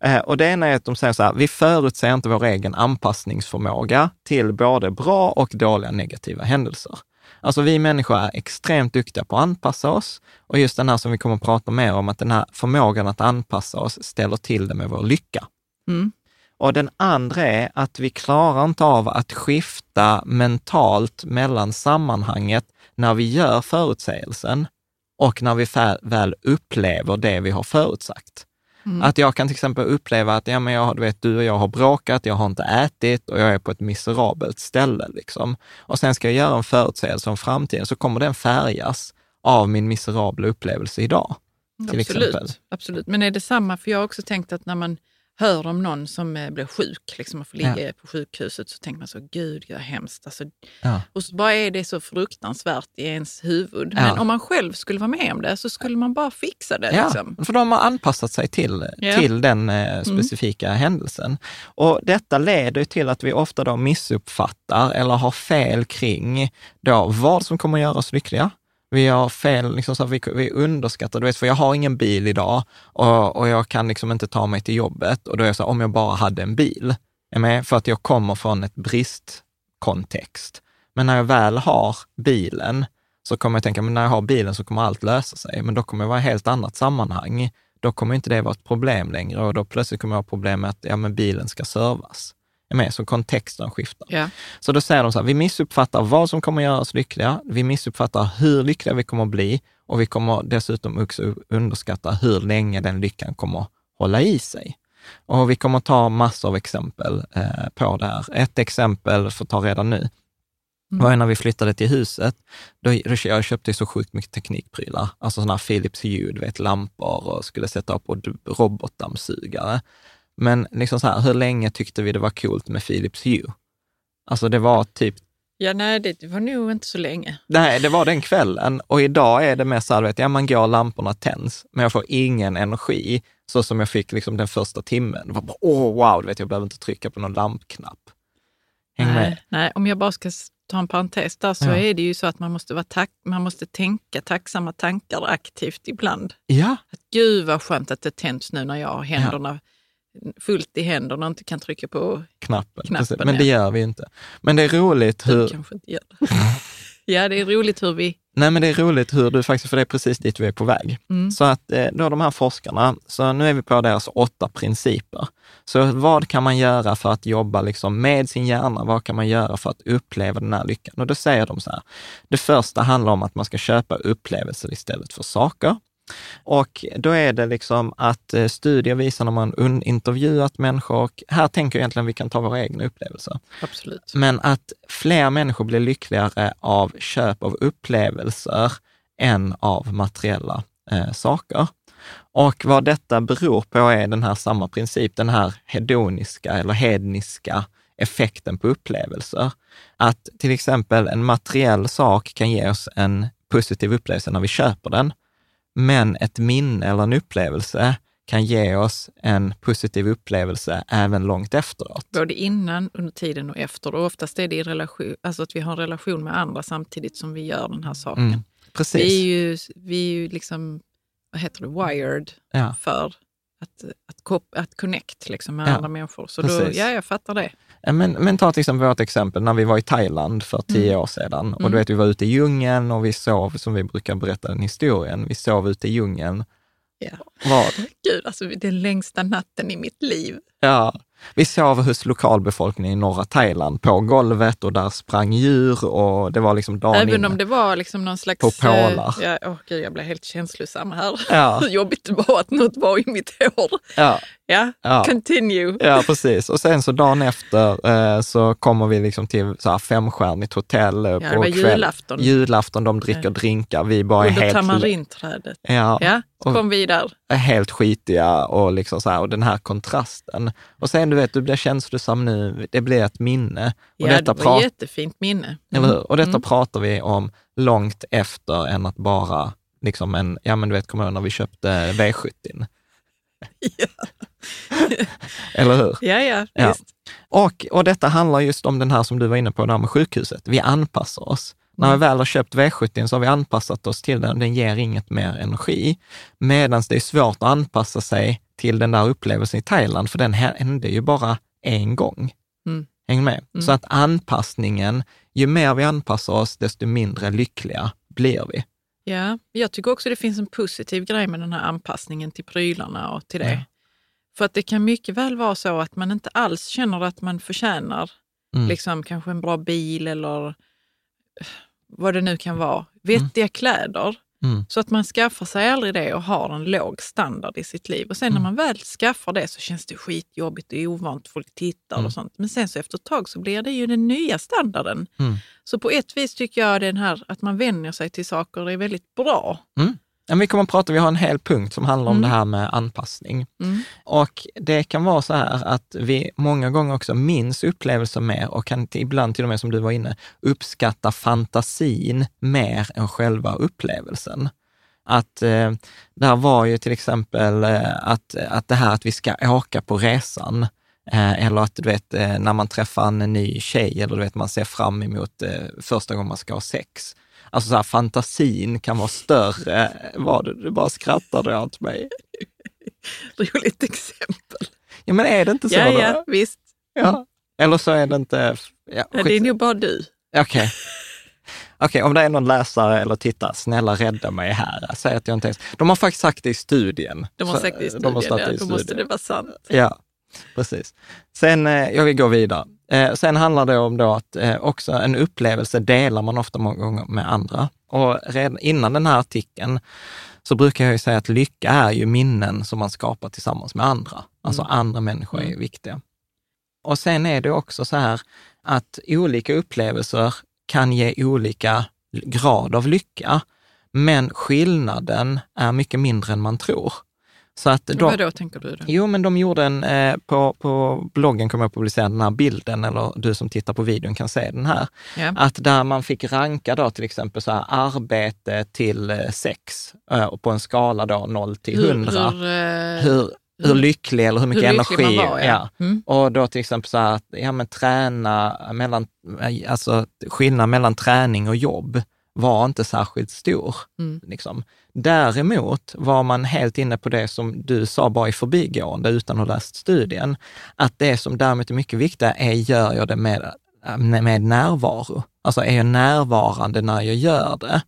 Speaker 1: Eh, och det ena är att de säger så här, vi förutsäger inte vår egen anpassningsförmåga till både bra och dåliga negativa händelser. Alltså vi människor är extremt duktiga på att anpassa oss och just den här som vi kommer att prata mer om, att den här förmågan att anpassa oss ställer till det med vår lycka.
Speaker 2: Mm.
Speaker 1: Och den andra är att vi klarar inte av att skifta mentalt mellan sammanhanget när vi gör förutsägelsen och när vi väl upplever det vi har förutsagt. Att jag kan till exempel uppleva att ja, men jag, du, vet, du och jag har bråkat, jag har inte ätit och jag är på ett miserabelt ställe. Liksom. Och sen ska jag göra en förutsägelse om framtiden, så kommer den färgas av min miserabla upplevelse idag.
Speaker 2: Absolut,
Speaker 1: exempel.
Speaker 2: absolut. Men är det samma? För jag har också tänkt att när man hör om någon som eh, blir sjuk liksom, och får ligga på sjukhuset så tänker man så, gud vad hemskt. Alltså,
Speaker 1: Ja.
Speaker 2: och så bara är det så fruktansvärt i ens huvud.
Speaker 1: Ja.
Speaker 2: Men om man själv skulle vara med om det så skulle man bara fixa det.
Speaker 1: Ja,
Speaker 2: Liksom.
Speaker 1: för de har anpassat sig till,
Speaker 2: Ja. Mm.
Speaker 1: till den eh, specifika händelsen. Och detta leder till att vi ofta då missuppfattar eller har fel kring då vad som kommer att göra oss lyckliga. Vi har fel, liksom så här, vi, vi underskattar, du vet, för jag har ingen bil idag och, och jag kan liksom inte ta mig till jobbet. Och då är jag så här, om jag bara hade en bil, är med? för att jag kommer från ett bristkontext. Men när jag väl har bilen, så kommer jag tänka, men när jag har bilen så kommer allt lösa sig. Men då kommer jag vara i ett helt annat sammanhang. Då kommer inte det vara ett problem längre och då plötsligt kommer jag ha problem med att ja, men bilen ska servas. Är med? Så kontexten skiftar.
Speaker 2: Ja.
Speaker 1: Så då säger de så här, vi missuppfattar vad som kommer göra oss lyckliga, vi missuppfattar hur lyckliga vi kommer att bli och vi kommer dessutom också underskatta hur länge den lyckan kommer hålla i sig. Och vi kommer ta massor av exempel eh, på det här. Ett exempel, för att ta redan nu, var ju när vi flyttade till huset. Då, jag köpte så sjukt mycket teknikprylar, alltså sådana här Philips Hue, du vet, lampor och skulle sätta upp och robotdammsugare. Men liksom så här, hur länge tyckte vi det var coolt med Philips Hue? Alltså det var typ
Speaker 2: ja, nej, det var nog inte så länge.
Speaker 1: Nej, det var den kvällen och idag är det mer så här, vet, ja man går, lamporna tänds, men jag får ingen energi så som jag fick liksom den första timmen. Det var bara, åh wow, du vet, jag behöver inte trycka på någon lampknapp. Häng med.
Speaker 2: Nej, nej, om jag bara ska ta en parentes där så
Speaker 1: Ja.
Speaker 2: är det ju så att man måste, vara tack, man måste tänka tacksamma tankar aktivt ibland.
Speaker 1: Ja,
Speaker 2: Att Gud vad skönt att det tänds nu när jag har händerna fullt i händerna och inte kan trycka på...
Speaker 1: knappen.
Speaker 2: Knappen.
Speaker 1: Men det gör vi inte. Men det är roligt
Speaker 2: Du
Speaker 1: hur,
Speaker 2: kanske inte gör det. ja, det är roligt hur vi...
Speaker 1: nej men det är roligt hur du faktiskt, för det är precis dit vi är på väg.
Speaker 2: Mm.
Speaker 1: Så att eh, då de här forskarna, så nu är vi på deras åtta principer. Så vad kan man göra för att jobba liksom med sin hjärna? Vad kan man göra för att uppleva den här lyckan? Och då säger de så här, det första handlar om att man ska köpa upplevelser istället för saker. Och då är det liksom att eh, studier visar när man intervjuat människor, och här tänker jag egentligen vi kan ta våra egna upplevelser.
Speaker 2: Absolut.
Speaker 1: Men att fler människor blir lyckligare av köp av upplevelser än av materiella eh, saker. Och vad detta beror på är den här samma princip, den här hedoniska eller hedniska effekten på upplevelser. Att till exempel en materiell sak kan ge oss en positiv upplevelse när vi köper den, men ett minne eller en upplevelse kan ge oss en positiv upplevelse även långt efteråt.
Speaker 2: Både innan, under tiden och efter. Och oftast är det i relation, alltså att vi har en relation med andra samtidigt som vi gör den här saken.
Speaker 1: Mm, precis.
Speaker 2: Vi är ju, vi är ju liksom, vad heter det, wired
Speaker 1: Ja.
Speaker 2: för att, att, kop- att connect liksom med
Speaker 1: Ja,
Speaker 2: andra människor. Så då, ja, jag fattar det.
Speaker 1: Men, men ta till exempel vårt exempel när vi var i Thailand för tio
Speaker 2: Mm.
Speaker 1: år sedan. Och du vet, vi var ute i djungeln och vi sov, som vi brukar berätta den historien, vi sov ute i djungeln.
Speaker 2: Ja.
Speaker 1: Vad?
Speaker 2: Gud, alltså den längsta natten i mitt liv.
Speaker 1: Ja, vi sov hos lokalbefolkningen i norra Thailand på golvet och där sprang djur och det var liksom dagen
Speaker 2: Även om det var liksom någon slags...
Speaker 1: På pålar.
Speaker 2: eh, Ja, åh gud, jag blev helt känslosam här.
Speaker 1: Ja.
Speaker 2: Hur jobbigt det var att något var i mitt hår.
Speaker 1: Ja,
Speaker 2: Ja,
Speaker 1: Ja.
Speaker 2: continue.
Speaker 1: Ja, precis. Och sen så dagen efter eh, så kommer vi liksom till så här femstjärnigt hotell eh,
Speaker 2: Ja,
Speaker 1: på
Speaker 2: det var
Speaker 1: kväll.
Speaker 2: julafton.
Speaker 1: Julafton, de dricker
Speaker 2: Ja.
Speaker 1: drinkar. Vi bara
Speaker 2: Under
Speaker 1: helt,
Speaker 2: tamarinträdet.
Speaker 1: ja,
Speaker 2: Ja, så
Speaker 1: Och-
Speaker 2: kom vi där.
Speaker 1: är helt skitiga och liksom så här, och den här kontrasten. Och sen du vet, du blir känslosam nu, det blir ett minne. Och
Speaker 2: Ja,
Speaker 1: detta
Speaker 2: det var ett jättefint minne.
Speaker 1: Eller hur? Och detta
Speaker 2: Mm.
Speaker 1: pratar vi om långt efter än att bara liksom en, ja men du vet, kommer när vi köpte V70? Eller hur?
Speaker 2: Ja, ja,
Speaker 1: Ja. Och, och detta handlar just om den här som du var inne på, där med sjukhuset. Vi anpassar oss. När vi väl har köpt V70 så har vi anpassat oss till den. Den ger inget mer energi. Medan det är svårt att anpassa sig till den där upplevelsen i Thailand, för den hände ju bara en gång.
Speaker 2: Mm.
Speaker 1: Häng med?
Speaker 2: Mm.
Speaker 1: Så att anpassningen, ju mer vi anpassar oss, desto mindre lyckliga blir vi.
Speaker 2: Ja, jag tycker också det finns en positiv grej med den här anpassningen till prylarna och till det.
Speaker 1: Ja.
Speaker 2: För att det kan mycket väl vara så att man inte alls känner att man förtjänar
Speaker 1: Mm.
Speaker 2: liksom kanske en bra bil eller vad det nu kan vara. Vettiga kläder.
Speaker 1: Mm.
Speaker 2: Så att man skaffar sig aldrig det och har en låg standard i sitt liv. Och sen
Speaker 1: Mm.
Speaker 2: när man väl skaffar det så känns det skitjobbigt och ovant, folk tittar
Speaker 1: Mm.
Speaker 2: och sånt. Men sen så efter ett tag så blir det ju den nya standarden.
Speaker 1: Mm.
Speaker 2: Så på ett vis tycker jag den här att man vänjer sig till saker är väldigt bra.
Speaker 1: Ja, vi kommer att prata, vi har en hel punkt som handlar om
Speaker 2: Mm.
Speaker 1: det här med anpassning.
Speaker 2: Mm.
Speaker 1: Och det kan vara så här att vi många gånger också minns upplevelser mer och kan ibland till och med, som du var inne, uppskatta fantasin mer än själva upplevelsen. Att eh, där var ju till exempel eh, att, att det här att vi ska åka på resan, eh, eller att du vet, eh, när man träffar en ny tjej, eller du vet, man ser fram emot eh, första gången man ska ha sex. Alltså så här, fantasin kan vara större. Var det, du bara skrattade åt mig.
Speaker 2: Roligt exempel.
Speaker 1: Ja, men är det inte så?
Speaker 2: Ja,
Speaker 1: då?
Speaker 2: ja, visst.
Speaker 1: Ja. Eller så är det inte... Ja,
Speaker 2: Ja, det är nog bara du.
Speaker 1: Okej. Okej, om det är någon läsare eller tittare, snälla rädda mig här. Säg att jag inte ens... De har faktiskt sagt det i studien.
Speaker 2: De har sagt det i
Speaker 1: De har
Speaker 2: studien,
Speaker 1: sagt
Speaker 2: ja,
Speaker 1: det i
Speaker 2: då måste det
Speaker 1: studien.
Speaker 2: vara sant.
Speaker 1: Ja, precis. Sen, eh, jag vill gå vidare. Eh, sen handlar det om då att eh, också en upplevelse delar man ofta många gånger med andra. Och redan innan den här artikeln så brukar jag ju säga att lycka är ju minnen som man skapar tillsammans med andra. Alltså andra människor är
Speaker 2: Mm.
Speaker 1: viktiga. Och sen är det också så här att olika upplevelser kan ge olika grad av lycka, men skillnaden är mycket mindre än man tror. Så att de,
Speaker 2: Vad då tänker du? Då?
Speaker 1: Jo, men de gjorde en, eh, på, på bloggen kommer jag publicera den här bilden, eller du som tittar på videon kan se den här.
Speaker 2: Ja.
Speaker 1: Att där man fick ranka då till exempel så här arbete till eh, sex, eh, på en skala då 0 till 100.
Speaker 2: Hur, hur,
Speaker 1: Hur, hur lycklig eller hur mycket
Speaker 2: hur
Speaker 1: energi.
Speaker 2: var, ja. Mm.
Speaker 1: Och då till exempel så här ja men träna mellan, alltså skillnad mellan träning och jobb var inte särskilt stor.
Speaker 2: Mm.
Speaker 1: Liksom. Däremot var man helt inne på det som du sa bara i förbigående utan att ha läst studien, att det som däremot är mycket viktigare är, gör jag det med, med närvaro? Alltså är jag närvarande när jag gör det?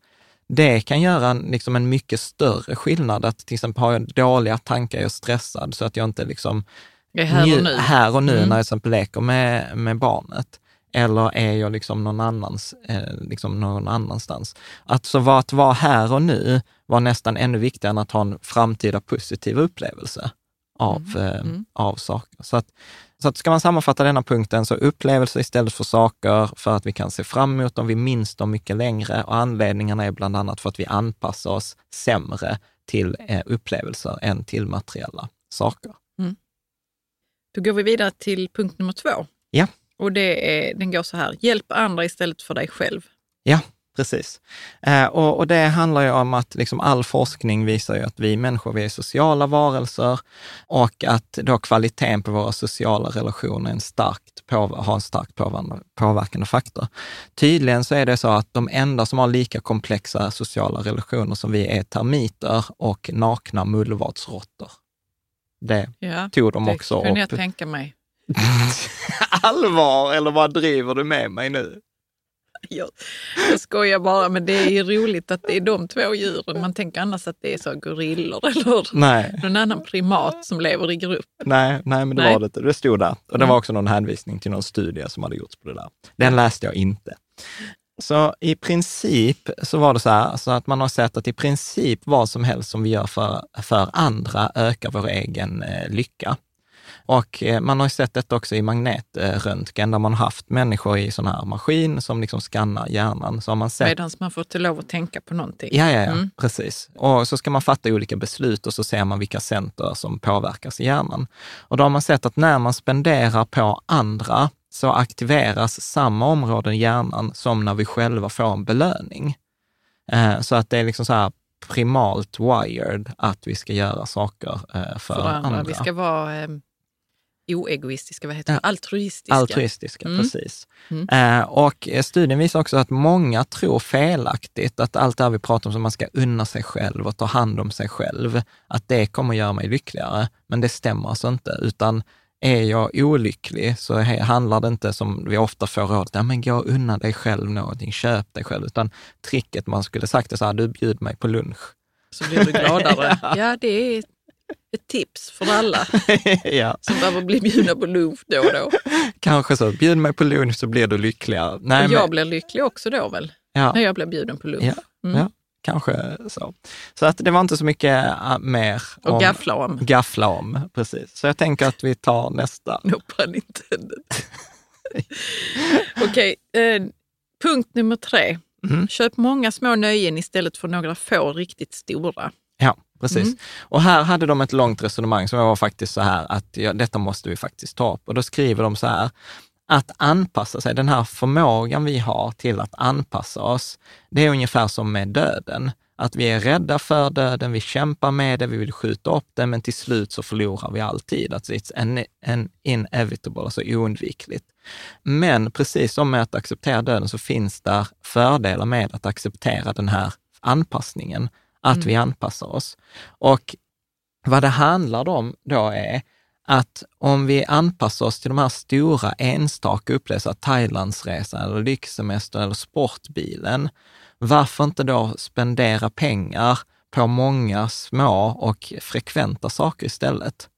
Speaker 1: Det kan göra en, liksom en mycket större skillnad. Att till exempel har jag dåliga tankar, jag är stressad så att jag inte liksom
Speaker 2: är här och nu.
Speaker 1: här och nu
Speaker 2: Mm.
Speaker 1: när jag till exempel leker med, med barnet. Eller är jag liksom någon, annans, eh, liksom någon annanstans? Att, så var, att vara här och nu var nästan ännu viktigare än att ha en framtida positiv upplevelse av, eh,
Speaker 2: Mm.
Speaker 1: av saker. Så att, så att ska man sammanfatta denna punkten, så upplevelser istället för saker för att vi kan se fram emot dem, vi minns dem mycket längre och anledningarna är bland annat för att vi anpassar oss sämre till eh, upplevelser än till materiella saker.
Speaker 2: Då går vi vidare till punkt nummer två.
Speaker 1: Ja.
Speaker 2: Och det är, den går så här, hjälp andra istället för dig själv.
Speaker 1: Ja, precis. Eh, och, och det handlar ju om att liksom all forskning visar ju att vi människor, vi är sociala varelser och att då kvaliteten på våra sociala relationer är en starkt på, har en starkt påverkande, faktor. Tydligen så är det så att de enda som har lika komplexa sociala relationer som vi är termiter och nakna mullvadsråttor. Det
Speaker 2: Ja,
Speaker 1: tog de
Speaker 2: det
Speaker 1: också
Speaker 2: kunde jag
Speaker 1: upp.
Speaker 2: tänka mig.
Speaker 1: Allvar, eller vad driver du med mig nu?
Speaker 2: Jag, jag skojar bara, men det är ju roligt att det är de två djuren. Man tänker annars att det är så gorillor eller
Speaker 1: Nej.
Speaker 2: någon annan primat som lever i grupp.
Speaker 1: Nej, nej, men det
Speaker 2: Nej.
Speaker 1: var det. Det stod där. Och det var också någon hänvisning till någon studie som hade gjorts på det där. Den läste jag inte. Så i princip så var det så här, så att man har sett att i princip vad som helst som vi gör för, för andra ökar vår egen eh, lycka. Och eh, man har ju sett detta också i magnetröntgen, där man haft människor i sån här maskin som liksom skannar hjärnan. Så har man sett
Speaker 2: Medan man får till lov att tänka på någonting.
Speaker 1: Ja, ja, ja,
Speaker 2: Mm.
Speaker 1: precis. Och så ska man fatta olika beslut och så ser man vilka center som påverkas i hjärnan. Och då har man sett att när man spenderar på andra så aktiveras samma områden i hjärnan som när vi själva får en belöning. Eh, Så att det är liksom så här primalt wired att vi ska göra saker eh, för,
Speaker 2: För andra.
Speaker 1: andra.
Speaker 2: Vi ska vara oegoistiska, vad heter det?
Speaker 1: Ja.
Speaker 2: Altruistiska.
Speaker 1: Altruistiska,
Speaker 2: Mm.
Speaker 1: precis.
Speaker 2: Mm.
Speaker 1: Eh, och studien visar också att många tror felaktigt att allt det här vi pratar om, som man ska unna sig själv och ta hand om sig själv, att det kommer göra mig lyckligare. Men det stämmer alltså inte, utan är jag olycklig så handlar det inte som vi ofta får rådet, ja men gå och unna dig själv någonting, köp dig själv, utan tricket man skulle sagt är så här, du bjud mig på lunch.
Speaker 2: Så blir du gladare. ja, det är ett tips för alla
Speaker 1: ja,
Speaker 2: som behöver bli bjudna på lunch då och då.
Speaker 1: kanske så, bjud mig på lunch så blir du lyckligare. Nej,
Speaker 2: och jag
Speaker 1: men,
Speaker 2: blir lycklig också då väl,
Speaker 1: ja.
Speaker 2: när jag blir bjuden på lunch.
Speaker 1: Ja,
Speaker 2: Mm.
Speaker 1: ja, kanske så. Så att det var inte så mycket äh, mer
Speaker 2: Och
Speaker 1: om
Speaker 2: gaffla om.
Speaker 1: gaffla om. Precis. Så jag tänker att vi tar nästa.
Speaker 2: No pun intended. Okej, eh, punkt nummer tre.
Speaker 1: Mhm.
Speaker 2: Köp många små nöjen istället för några få riktigt stora.
Speaker 1: Ja, precis.
Speaker 2: Mm.
Speaker 1: Och här hade de ett långt resonemang som var faktiskt så här att ja, detta måste vi faktiskt ta upp. Och då skriver de så här, att anpassa sig, den här förmågan vi har till att anpassa oss, det är ungefär som med döden. Att vi är rädda för döden, vi kämpar med det, vi vill skjuta upp det, men till slut så förlorar vi alltid. Alltså it's an, an inevitable, alltså oundvikligt. Men precis som med att acceptera döden så finns där fördelar med att acceptera den här anpassningen, att vi anpassar oss. Och vad det handlar om då är att om vi anpassar oss till de här stora enstaka upplevelserna, Thailandsresan eller lyxsemester eller sportbilen, varför inte då spendera pengar på många små och frekventa saker istället?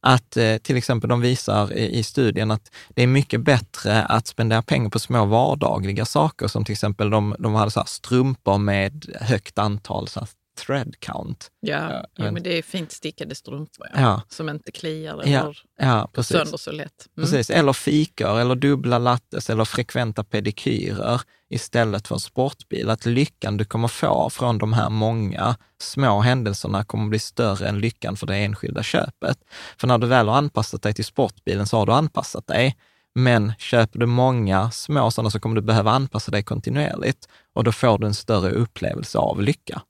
Speaker 1: Att eh, till exempel de visar i, i studien att det är mycket bättre att spendera pengar på små vardagliga saker, som till exempel de, de hade så strumpor med högt antal så thread count.
Speaker 2: Ja,
Speaker 1: Ja,
Speaker 2: jo,
Speaker 1: men-
Speaker 2: men det är fint stickade strumpor ja.
Speaker 1: Ja,
Speaker 2: som inte kliar
Speaker 1: Ja,
Speaker 2: eller
Speaker 1: ja precis.
Speaker 2: sönder så lätt. Mm.
Speaker 1: Precis, eller fikor, eller dubbla lattes, eller frekventa pedikyrer istället för en sportbil. Att lyckan du kommer få från de här många små händelserna kommer bli större än lyckan för det enskilda köpet. För när du väl har anpassat dig till sportbilen så har du anpassat dig. Men köper du många små sådana så kommer du behöva anpassa dig kontinuerligt och då får du en större upplevelse av lycka.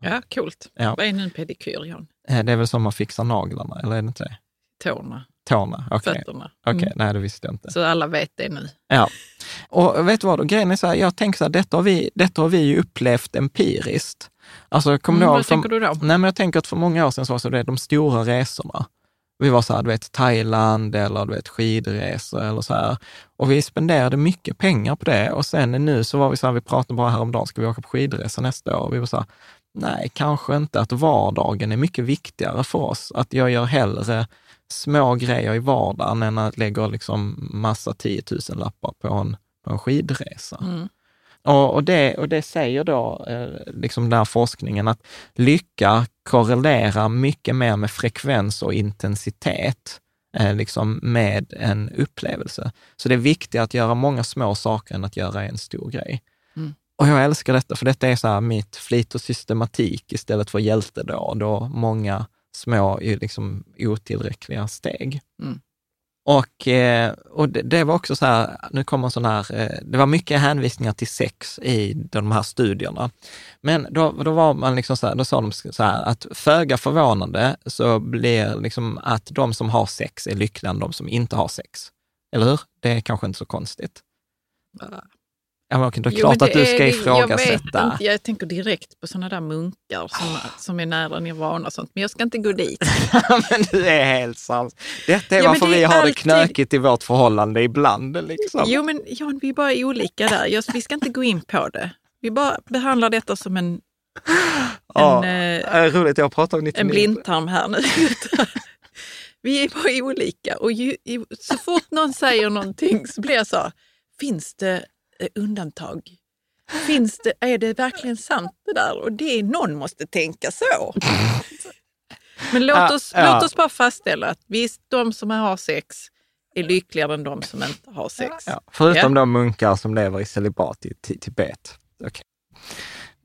Speaker 2: Ja, coolt.
Speaker 1: Ja.
Speaker 2: Vad är nu en pedikyr, Jan?
Speaker 1: Eh, Det är väl som man fixar naglarna, eller är det inte det?
Speaker 2: Tårna,
Speaker 1: Tårna? Okej,
Speaker 2: fötterna.
Speaker 1: Okej,
Speaker 2: Mm.
Speaker 1: nej det visste jag inte.
Speaker 2: Så alla vet det nu.
Speaker 1: Ja. Och vet du vad, grejen är så här, jag tänker så här, detta har vi, detta har vi ju upplevt empiriskt. Alltså, kommer
Speaker 2: Mm,
Speaker 1: ihåg?
Speaker 2: vad tänker du då?
Speaker 1: Nej, men jag tänker att för många år sedan så var det de stora resorna. Vi var så här, du vet, Thailand eller du vet, skidresor eller så här. Och vi spenderade mycket pengar på det. Och sen nu så var vi så här, vi pratade bara häromdagen, ska vi åka på skidresa nästa år? Och vi var så här, nej, kanske inte. Att vardagen är mycket viktigare för oss. Att jag gör hellre små grejer i vardagen än att lägga liksom massa 10 000 lappar på en, på en skidresa.
Speaker 2: Mm.
Speaker 1: Och, och, det, och det säger då eh, liksom den här forskningen att lycka korrelerar mycket mer med frekvens och intensitet eh, liksom med en upplevelse. Så det är viktigt att göra många små saker än att göra en stor grej. Och jag älskar detta, för detta är så här mitt flit och systematik istället för hjältedåd och många små, liksom otillräckliga steg.
Speaker 2: Mm.
Speaker 1: Och, eh, och det, det var också så här, nu kommer en sån här, eh, det var mycket hänvisningar till sex i de här studierna. Men då, då var man liksom så här, då sa de så här att föga förvånande så blir liksom att de som har sex är lyckligare än de som inte har sex. Eller hur? Det är kanske inte så konstigt. Ja, men okej, då är det
Speaker 2: Jo,
Speaker 1: klart att
Speaker 2: det
Speaker 1: du ska
Speaker 2: är- Jag, vet
Speaker 1: ifrågasätta.
Speaker 2: inte, jag tänker direkt på sådana där munkar som, som är nära nirvana och sånt, men jag ska inte gå dit.
Speaker 1: men du är helt sams. Detta är
Speaker 2: Ja,
Speaker 1: varför
Speaker 2: det
Speaker 1: vi har det
Speaker 2: alltid-
Speaker 1: knökigt i vårt förhållande ibland. Liksom.
Speaker 2: Jo, men Jan, vi är bara olika där. Jag, vi ska inte gå in på det. Vi bara behandlar detta som en, en, eh,
Speaker 1: äh, roligt, jag pratar om 99.
Speaker 2: en blindtarm här nu. Vi är bara olika och ju, så fort någon säger någonting så blir jag så här, finns det undantag? Finns det, är det verkligen sant det där? Och det är, någon måste tänka så. Men låt
Speaker 1: Ja,
Speaker 2: oss,
Speaker 1: ja.
Speaker 2: låt oss bara fastställa att visst, de som har sex är lyckligare än de som inte har sex.
Speaker 1: Ja, förutom då munkar som lever i celibat i Ti- Tibet. Okej.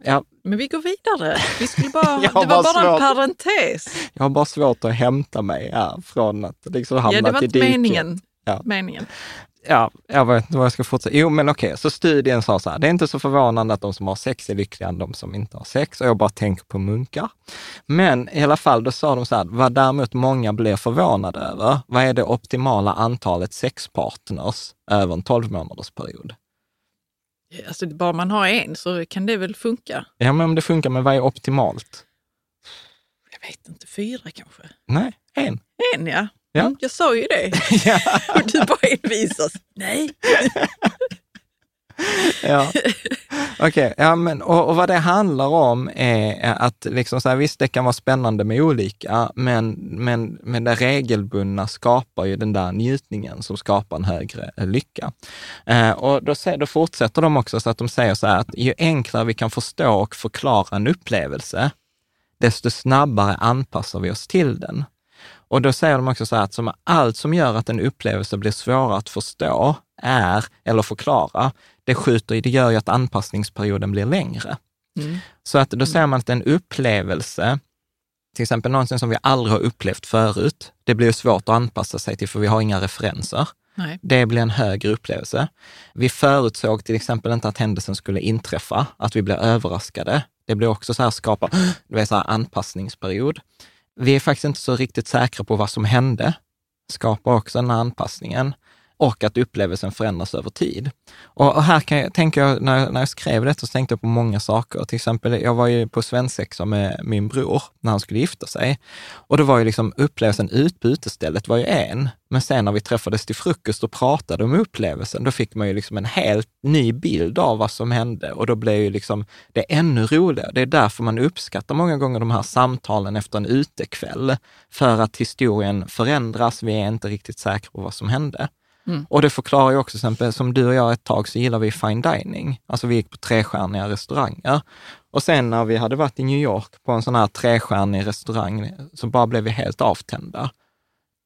Speaker 1: Ja,
Speaker 2: Men vi går vidare. Vi skulle bara, det var
Speaker 1: bara
Speaker 2: bara en
Speaker 1: svårt.
Speaker 2: parentes.
Speaker 1: jag har bara svårt att hämta mig här från att liksom hamnat
Speaker 2: Ja, det var
Speaker 1: i
Speaker 2: inte
Speaker 1: diket.
Speaker 2: meningen.
Speaker 1: Ja.
Speaker 2: meningen.
Speaker 1: Ja, jag vet inte vad jag ska fortsätta. Jo, men okej, så studien sa så här, det är inte så förvånande att de som har sex är lyckligare än de som inte har sex. Och jag bara tänker på munkar. Men i alla fall, då sa de så här, vad däremot många blir förvånade över, vad är det optimala antalet sexpartners över en 12 månaders period?
Speaker 2: Alltså, bara man har en så kan det väl funka.
Speaker 1: Ja, men om det funkar, men vad är optimalt?
Speaker 2: Jag vet inte, fyra kanske?
Speaker 1: Nej, en.
Speaker 2: En ja.
Speaker 1: Ja.
Speaker 2: Mm, Jag sa ju det.
Speaker 1: Ja.
Speaker 2: Och du bara envisas. Nej.
Speaker 1: Ja. Okej, ja, men, och, och vad det handlar om är att liksom så här, visst, det kan vara spännande med olika, men, men, men det regelbundna skapar ju den där njutningen som skapar en högre lycka. Eh, och då, då fortsätter de också så att de säger så här att ju enklare vi kan förstå och förklara en upplevelse, desto snabbare anpassar vi oss till den. Och då säger de också så här att som allt som gör att en upplevelse blir svårare att förstå är, eller förklara, det skjuter, det gör ju att anpassningsperioden blir längre.
Speaker 2: Mm.
Speaker 1: Så att då säger man att en upplevelse, till exempel någonting som vi aldrig har upplevt förut, det blir svårt att anpassa sig till för vi har inga referenser.
Speaker 2: Nej.
Speaker 1: Det blir en högre upplevelse. Vi förutsåg till exempel inte att händelsen skulle inträffa, att vi blir överraskade. Det blir också så här skapa, du vet, så här anpassningsperiod. Vi är faktiskt inte så riktigt säkra på vad som hände, skapar också den här anpassningen och att upplevelsen förändras över tid. Och och här kan jag, tänker jag, när, jag- när jag skrev detta så tänkte jag på många saker. Till exempel, jag var ju på svensexa med min bror när han skulle gifta sig. Och då var ju liksom upplevelsen ut på utestället var ju en. Men sen när vi träffades till frukost och pratade om upplevelsen, då fick man ju liksom en helt ny bild av vad som hände. Och då blev ju liksom det ännu roligare. Det är därför man uppskattar många gånger de här samtalen efter en utekväll. För att historien förändras, vi är inte riktigt säkra på vad som hände. Och det förklarar ju också, till exempel, som du och jag ett tag så gillar vi fine dining. Alltså vi gick på trestjärniga restauranger. Och sen när vi hade varit i New York på en sån här trestjärnig restaurang så bara blev vi helt avtända.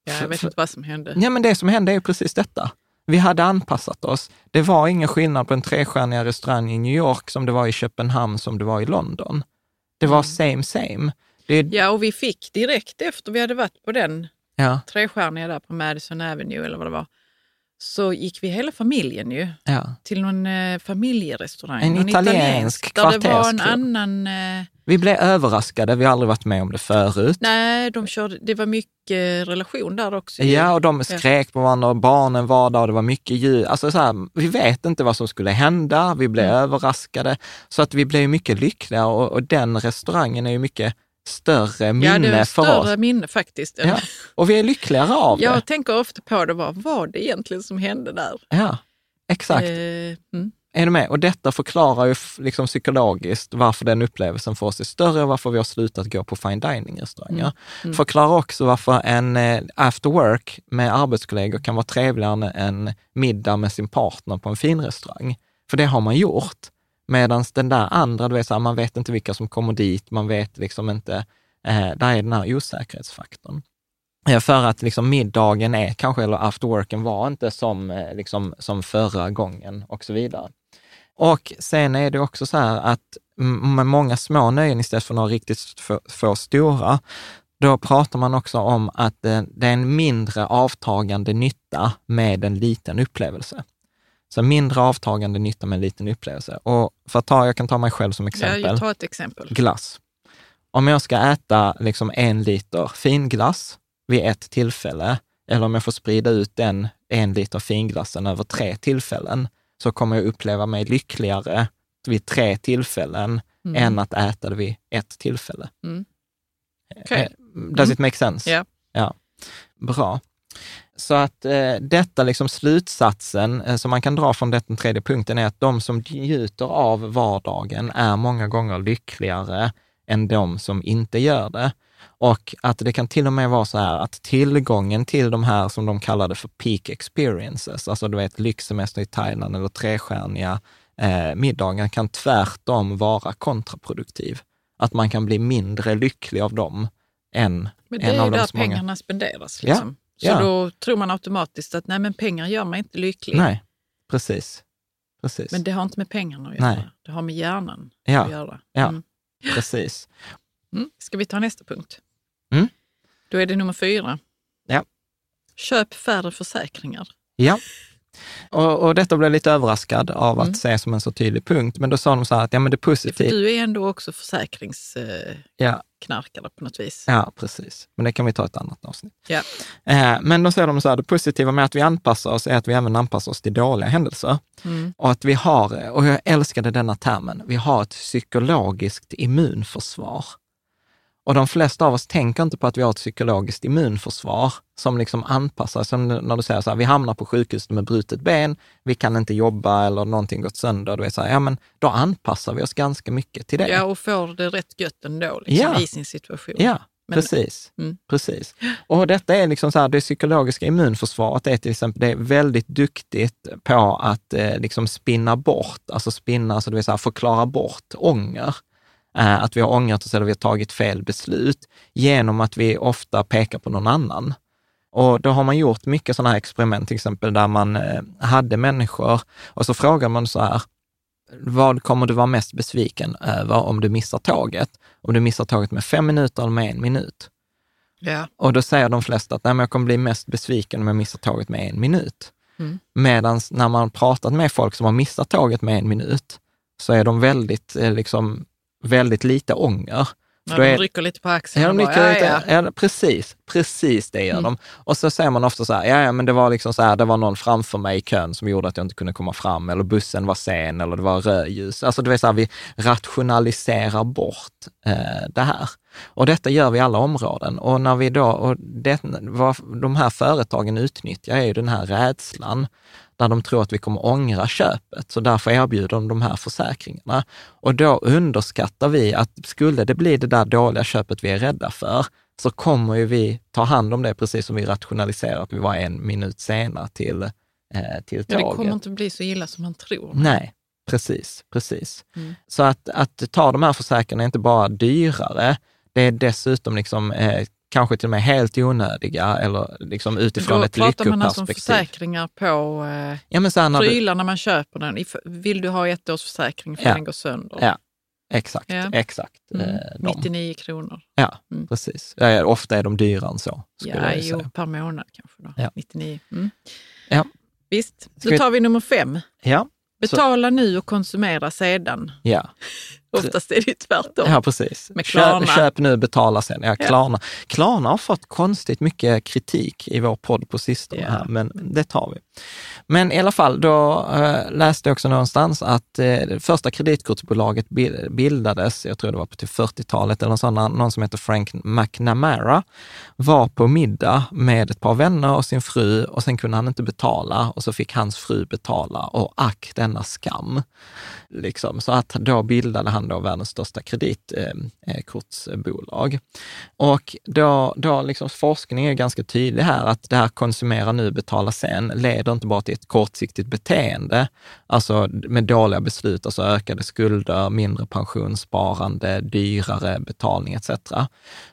Speaker 2: Ja, jag vet inte vad som hände.
Speaker 1: Ja, men det som hände är precis detta. Vi hade anpassat oss. Det var ingen skillnad på en trestjärniga restaurang i New York som det var i Köpenhamn som det var i London. Det var same same. Det
Speaker 2: Ja, och vi fick direkt efter vi hade varit på den
Speaker 1: ja,
Speaker 2: trestjärniga där på Madison Avenue eller vad det var, så gick vi hela familjen ju
Speaker 1: ja.
Speaker 2: till någon eh, familjerestaurang.
Speaker 1: En
Speaker 2: någon
Speaker 1: italiensk
Speaker 2: Där det var en annan... Eh,
Speaker 1: Vi blev överraskade, vi har aldrig varit med om det förut.
Speaker 2: nej, de körde, det var mycket relation där också.
Speaker 1: Ja, och de skrek på varandra och barnen var där och det var mycket ljud. Alltså så här, vi vet inte vad som skulle hända, vi blev överraskade. Så att vi blev mycket lyckliga och, och den restaurangen är ju mycket större minne
Speaker 2: ja, det var
Speaker 1: för
Speaker 2: större
Speaker 1: oss.
Speaker 2: minne faktiskt.
Speaker 1: Ja, och vi är lyckligare av
Speaker 2: Jag
Speaker 1: det.
Speaker 2: tänker ofta på det, vad var det egentligen som hände där?
Speaker 1: Ja, exakt.
Speaker 2: Eh, mm.
Speaker 1: Är du med? Och detta förklarar ju liksom psykologiskt varför den upplevelsen för oss är större och varför vi har slutat gå på fine dining-restauranger. Förklarar också varför en eh, after work med arbetskollegor kan vara trevligare än en middag med sin partner på en fin restaurang. För det har man gjort. Medan den där andra, du vet, så här, man vet inte vilka som kommer dit, man vet liksom inte, eh, där är den här osäkerhetsfaktorn. För att liksom middagen är kanske, eller after worken var inte som, eh, liksom, som förra gången och så vidare. Och sen är det också så här att med många små nöjen istället för några riktigt få, få stora, då pratar man också om att eh, det är en mindre avtagande nytta med en liten upplevelse. Så mindre avtagande nytta med en liten upplevelse. Och för att ta, jag kan ta mig själv som
Speaker 2: Ja,
Speaker 1: exempel
Speaker 2: jag tar ett exempel.
Speaker 1: glass. Om jag ska äta liksom en liter finglass vid ett tillfälle, eller om jag får sprida ut den en liter finglassen över tre tillfällen, så kommer jag uppleva mig lyckligare vid tre tillfällen än att äta det vid ett tillfälle.
Speaker 2: Mm. Okej.
Speaker 1: Eh, Does it make sense?
Speaker 2: Ja.
Speaker 1: ja. Bra. Så att eh, detta liksom slutsatsen eh, som man kan dra från den tredje punkten är att de som njuter av vardagen är många gånger lyckligare än de som inte gör det. Och att det kan till och med vara så här att tillgången till de här som de kallade för peak experiences, alltså du vet lyxsemester i Thailand eller trestjärniga eh, middagar, kan tvärtom vara kontraproduktiv. Att man kan bli mindre lycklig av dem en,
Speaker 2: Men det
Speaker 1: en
Speaker 2: är
Speaker 1: av
Speaker 2: ju där pengarna spenderas.
Speaker 1: Ja,
Speaker 2: Liksom. Så
Speaker 1: ja.
Speaker 2: då tror man automatiskt att nej, men pengar gör mig inte lycklig.
Speaker 1: Nej, precis. precis.
Speaker 2: Men det har inte med pengarna att
Speaker 1: Nej.
Speaker 2: göra. Det har med hjärnan
Speaker 1: Ja,
Speaker 2: att göra.
Speaker 1: ja.
Speaker 2: Mm.
Speaker 1: precis.
Speaker 2: Mm. Ska vi ta nästa punkt?
Speaker 1: Mm.
Speaker 2: Då är det nummer fyra.
Speaker 1: Ja.
Speaker 2: Köp färre försäkringar.
Speaker 1: Ja. Och, och detta blev jag lite överraskad av att
Speaker 2: Mm.
Speaker 1: se som en så tydlig punkt. Men då sa de så här att ja, men det positivt.
Speaker 2: du är ändå också försäkringsknarkare
Speaker 1: Ja,
Speaker 2: på något vis.
Speaker 1: ja, precis. Men det kan vi ta ett annat avsnitt.
Speaker 2: Ja.
Speaker 1: Eh, men då säger de så här, det positiva med att vi anpassar oss är att vi även anpassar oss till dåliga händelser.
Speaker 2: Mm.
Speaker 1: Och att vi har, och jag älskade denna termen, vi har ett psykologiskt immunförsvar. Och de flesta av oss tänker inte på att vi har ett psykologiskt immunförsvar som liksom anpassar sig. När du säger så här, vi hamnar på sjukhuset med brutet ben, vi kan inte jobba eller någonting gått sönder. Då är så här, ja men då anpassar vi oss ganska mycket till det.
Speaker 2: Ja, och får det rätt gött ändå liksom,
Speaker 1: Ja.
Speaker 2: i sin situation.
Speaker 1: Ja,
Speaker 2: Men-
Speaker 1: precis.
Speaker 2: Mm.
Speaker 1: precis. Och detta är liksom så här, det psykologiska immunförsvaret är till exempel, det är väldigt duktigt på att eh, liksom spinna bort, alltså spinna, alltså det vill säga förklara bort ånger. Eh, att vi har ångrat oss eller vi har tagit fel beslut genom att vi ofta pekar på någon annan. Och då har man gjort mycket sådana här experiment, till exempel där man eh, hade människor och så frågar man så här, vad kommer du vara mest besviken över om du missar tåget? Om du missar tåget med fem minuter eller med en minut?
Speaker 2: Ja.
Speaker 1: Och då säger de flesta att Nej, men jag kommer bli mest besviken om jag missar tåget med en minut.
Speaker 2: Mm.
Speaker 1: Medan när man pratat med folk som har missat tåget med en minut, så är de väldigt, eh, liksom, väldigt lite ånger. Då
Speaker 2: de rycker lite på axeln
Speaker 1: Ja, de
Speaker 2: bara, ja,
Speaker 1: lite,
Speaker 2: ja.
Speaker 1: ja, precis, precis det gör
Speaker 2: Mm.
Speaker 1: de. Och så säger man ofta så här, ja, ja men det var liksom så här, det var någon framför mig i kön som gjorde att jag inte kunde komma fram, eller bussen var sen, eller det var rödljus. Alltså det är så här, vi rationaliserar bort eh, det här. Och detta gör vi i alla områden. Och när vi då, och det, vad de här företagen utnyttjar är ju den här rädslan, där de tror att vi kommer ångra köpet. Så därför erbjuder de de här försäkringarna. Och då underskattar vi att skulle det bli det där dåliga köpet vi är rädda för, så kommer ju vi ta hand om det, precis som vi rationaliserar att vi var en minut sena till, eh, till
Speaker 2: Ja, det
Speaker 1: tåget.
Speaker 2: kommer inte bli så illa som man tror.
Speaker 1: Nej, precis, precis.
Speaker 2: Mm.
Speaker 1: Så att, att ta de här försäkringarna är inte bara dyrare, det är dessutom liksom, eh, kanske till och med helt onödiga eller liksom utifrån
Speaker 2: Då
Speaker 1: ett
Speaker 2: pratar man alltså om
Speaker 1: lyckoperspektiv.
Speaker 2: försäkringar på eh,
Speaker 1: ja, men så här när du,
Speaker 2: prylar när man köper den. Vill du ha ett års försäkring för
Speaker 1: Ja.
Speaker 2: den går sönder?
Speaker 1: Ja, exakt,
Speaker 2: Ja.
Speaker 1: exakt.
Speaker 2: Mm.
Speaker 1: Eh, de.
Speaker 2: 99 kronor.
Speaker 1: Ja,
Speaker 2: Mm.
Speaker 1: precis. Ja, ofta är de dyrare än så,
Speaker 2: Ja, jo, per månad kanske. Då.
Speaker 1: Ja.
Speaker 2: 99. Mm.
Speaker 1: Ja.
Speaker 2: Visst, då tar vi nummer fem.
Speaker 1: Ja,
Speaker 2: Betala nu och konsumera sedan.
Speaker 1: ja.
Speaker 2: Oftast är det ju tvärtom.
Speaker 1: Ja, precis.
Speaker 2: Med Klarna.
Speaker 1: Köp, köp nu, betala sen. Ja,
Speaker 2: Ja.
Speaker 1: Klarna. Klarna har fått konstigt mycket kritik i vår podd på sistone,
Speaker 2: Ja.
Speaker 1: här, men det tar vi. Men i alla fall, då eh, läste jag också någonstans att det första kreditkortsbolaget bi- bildades, jag tror det var på till 40-talet, eller sån, någon som heter Frank McNamara, var på middag med ett par vänner och sin fru och sen kunde han inte betala och så fick hans fru betala och ack denna skam. Liksom. Så att då bildade han då världens största kreditkortsbolag. Och då, då liksom forskningen är ganska tydlig här att det här konsumera nu, betala sen leder inte bara till ett kortsiktigt beteende, alltså med dåliga beslut, alltså ökade skulder, mindre pensionssparande, dyrare betalning etc.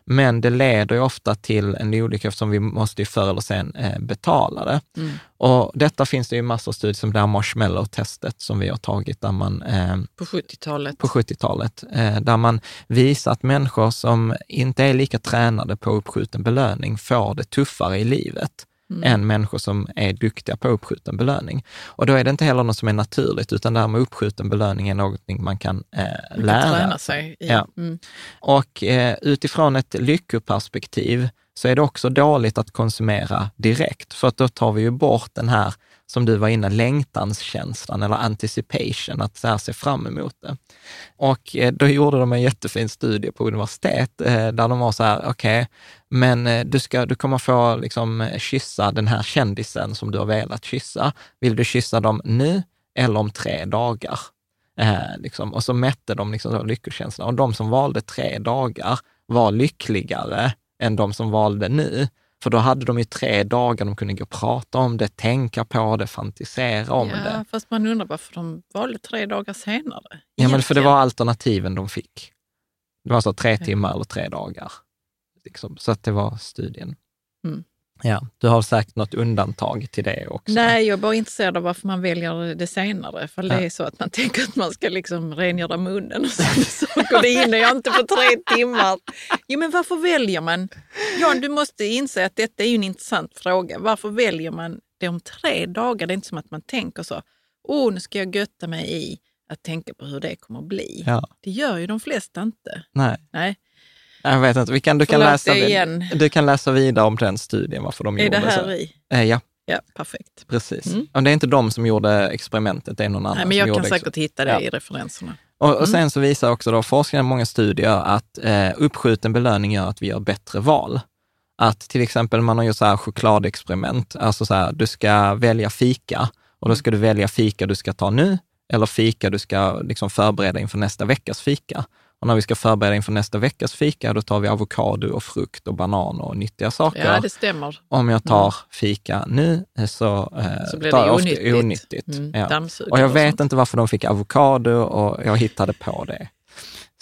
Speaker 1: Men det leder ju ofta till en olycka eftersom vi måste ju förr eller sen eh, betala det.
Speaker 2: Mm.
Speaker 1: Och detta finns det ju massor av studier som det här marshmallow-testet som vi har tagit där man eh,
Speaker 2: På 70-talet.
Speaker 1: på 70-talet, eh, där man visar att människor som inte är lika tränade på uppskjuten belöning får det tuffare i livet
Speaker 2: Mm.
Speaker 1: än människor som är duktiga på uppskjuten belöning. Och då är det inte heller något som är naturligt, utan det här med uppskjuten belöning är någonting man kan eh,
Speaker 2: Man
Speaker 1: lära
Speaker 2: kan träna sig i.
Speaker 1: Ja.
Speaker 2: Mm.
Speaker 1: och eh, utifrån ett lyckoperspektiv så är det också dåligt att konsumera direkt, för att då tar vi ju bort den här, som du var inne, längtanskänslan eller anticipation, att så här se fram emot det. Och eh, då gjorde de en jättefin studie på universitet eh, där de var så här, okej, men eh, du, ska, du kommer få liksom, kyssa den här kändisen som du har velat kyssa. Vill du kyssa dem nu eller om tre dagar? Eh, liksom. Och så mätte de liksom lyckokänslan. Och de som valde tre dagar var lyckligare än de som valde nu. För då hade de ju tre dagar de kunde gå och prata om det, tänka på det, fantisera om
Speaker 2: ja,
Speaker 1: det.
Speaker 2: fast man undrar varför de valde tre dagar senare.
Speaker 1: Ja, men för det var alternativen de fick. Det var så tre timmar eller tre dagar. Liksom. Så att det var studien.
Speaker 2: Mm.
Speaker 1: Ja, du har säkert något undantag till det också.
Speaker 2: Nej, jag är bara intresserad av varför man väljer det senare. För det
Speaker 1: Ja.
Speaker 2: är så att man tänker att man ska liksom rengöra munnen och sådana saker. Det hinner jag inte på tre timmar. Jo, men varför väljer man? Jan, du måste inse att detta är en intressant fråga. Varför väljer man det om tre dagar? Det är inte som att man tänker så. Åh, nu ska jag götta mig i att tänka på hur det kommer att bli.
Speaker 1: Ja,
Speaker 2: Det gör ju de flesta inte.
Speaker 1: nej.
Speaker 2: Nej,
Speaker 1: Jag vet inte, vi kan, du, kan läsa,
Speaker 2: är igen.
Speaker 1: du kan läsa vidare om den studien, varför de
Speaker 2: är
Speaker 1: gjorde
Speaker 2: det här
Speaker 1: så.
Speaker 2: i?
Speaker 1: Eh, ja,
Speaker 2: Ja, perfekt.
Speaker 1: precis.
Speaker 2: Mm.
Speaker 1: Och det är inte de som gjorde experimentet, det är någon annan
Speaker 2: Nej, men jag kan säkert hitta det
Speaker 1: Ja.
Speaker 2: i referenserna.
Speaker 1: Och,
Speaker 2: Mm.
Speaker 1: och sen så visar också då forskare i många studier att eh, uppskjuten belöning gör att vi gör bättre val. Att till exempel man har gjort så här chokladexperiment, alltså så här, du ska välja fika och då
Speaker 2: Mm.
Speaker 1: ska du välja fika du ska ta nu eller fika du ska liksom förbereda inför nästa veckas fika. Och när vi ska förbereda inför nästa veckas fika, då tar vi avokado och frukt och banan och nyttiga saker.
Speaker 2: Ja, det stämmer.
Speaker 1: Om jag tar fika nu eh, så, eh,
Speaker 2: Så blir
Speaker 1: tar
Speaker 2: det
Speaker 1: jag ofta
Speaker 2: onyttigt.
Speaker 1: onyttigt.
Speaker 2: Mm,
Speaker 1: Ja. Och jag
Speaker 2: och
Speaker 1: vet
Speaker 2: sånt.
Speaker 1: inte varför de fick avokado och jag hittade på det.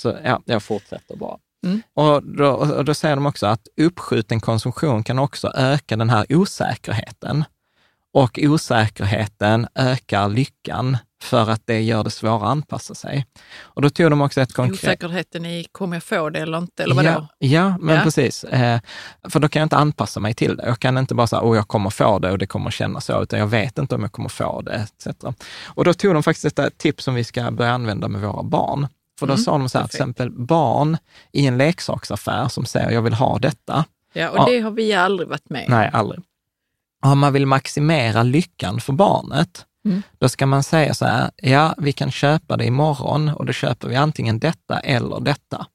Speaker 1: Så ja, jag fortsätter bara.
Speaker 2: Mm.
Speaker 1: Och, då, och då säger de också att uppskjuten konsumtion kan också öka den här osäkerheten. Och osäkerheten ökar lyckan för att det gör det svårare att anpassa sig. Och då tog de också ett konkret...
Speaker 2: Osäkerheten i, kommer jag få det eller inte? Eller vadå?
Speaker 1: Ja, ja men
Speaker 2: Ja.
Speaker 1: precis. Eh, för då kan jag inte anpassa mig till det. Jag kan inte bara säga, oh, jag kommer få det och det kommer kännas så, utan jag vet inte om jag kommer få det, etc. Och då tog de faktiskt ett tips som vi ska börja använda med våra barn. För då
Speaker 2: Mm,
Speaker 1: sa de så här, till
Speaker 2: perfekt.
Speaker 1: exempel barn i en leksaksaffär som säger, jag vill ha detta.
Speaker 2: Ja, och
Speaker 1: Ja.
Speaker 2: det har vi aldrig varit med.
Speaker 1: Nej, aldrig. Om man vill maximera lyckan för barnet,
Speaker 2: Mm.
Speaker 1: då ska man säga så här, ja, vi kan köpa det imorgon och då köper vi antingen detta eller detta.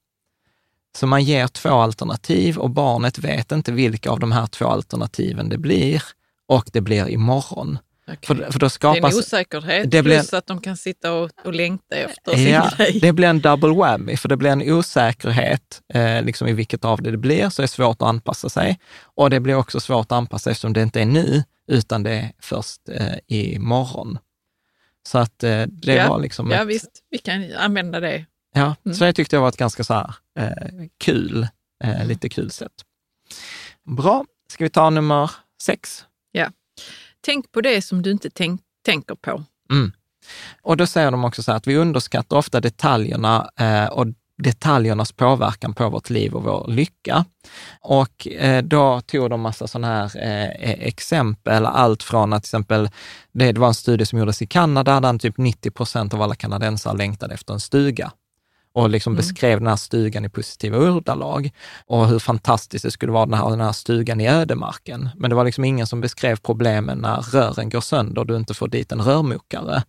Speaker 1: Så man ger två alternativ och barnet vet inte vilka av de här två alternativen det blir och det blir imorgon.
Speaker 2: Okej.
Speaker 1: För, för då
Speaker 2: det är en
Speaker 1: skapas...
Speaker 2: osäkerhet
Speaker 1: det blir-
Speaker 2: plus att de kan sitta och, och längta efter sin
Speaker 1: Ja,
Speaker 2: grej.
Speaker 1: det blir en double whammy, för det blir en osäkerhet eh, liksom i vilket av det det blir, så det är svårt att anpassa sig. Och det blir också svårt att anpassa sig eftersom det inte är nu, utan det är först eh, imorgon. Så att eh, det
Speaker 2: Ja,
Speaker 1: var liksom...
Speaker 2: Ja
Speaker 1: ett,
Speaker 2: visst, vi kan använda det.
Speaker 1: Ja,
Speaker 2: Mm.
Speaker 1: så det tyckte jag var ett ganska så här, eh, kul,
Speaker 2: Mm.
Speaker 1: eh, lite kul sätt. Bra, ska vi ta nummer sex?
Speaker 2: Tänk på det som du inte tänk, tänker på.
Speaker 1: Mm. Och då säger de också så här att vi underskattar ofta detaljerna eh, och detaljernas påverkan på vårt liv och vår lycka. Och eh, då tog de massa sådana här eh, e-, exempel, allt från att till exempel, det var en studie som gjordes i Kanada, där typ 90 procent av alla kanadensare längtade efter en stuga och liksom beskrev den här stugan i positiva ordalag och hur fantastiskt det skulle vara den här, den här stugan i ödemarken. Men det var liksom ingen som beskrev problemen när rören går sönder och du inte får dit en rörmokare.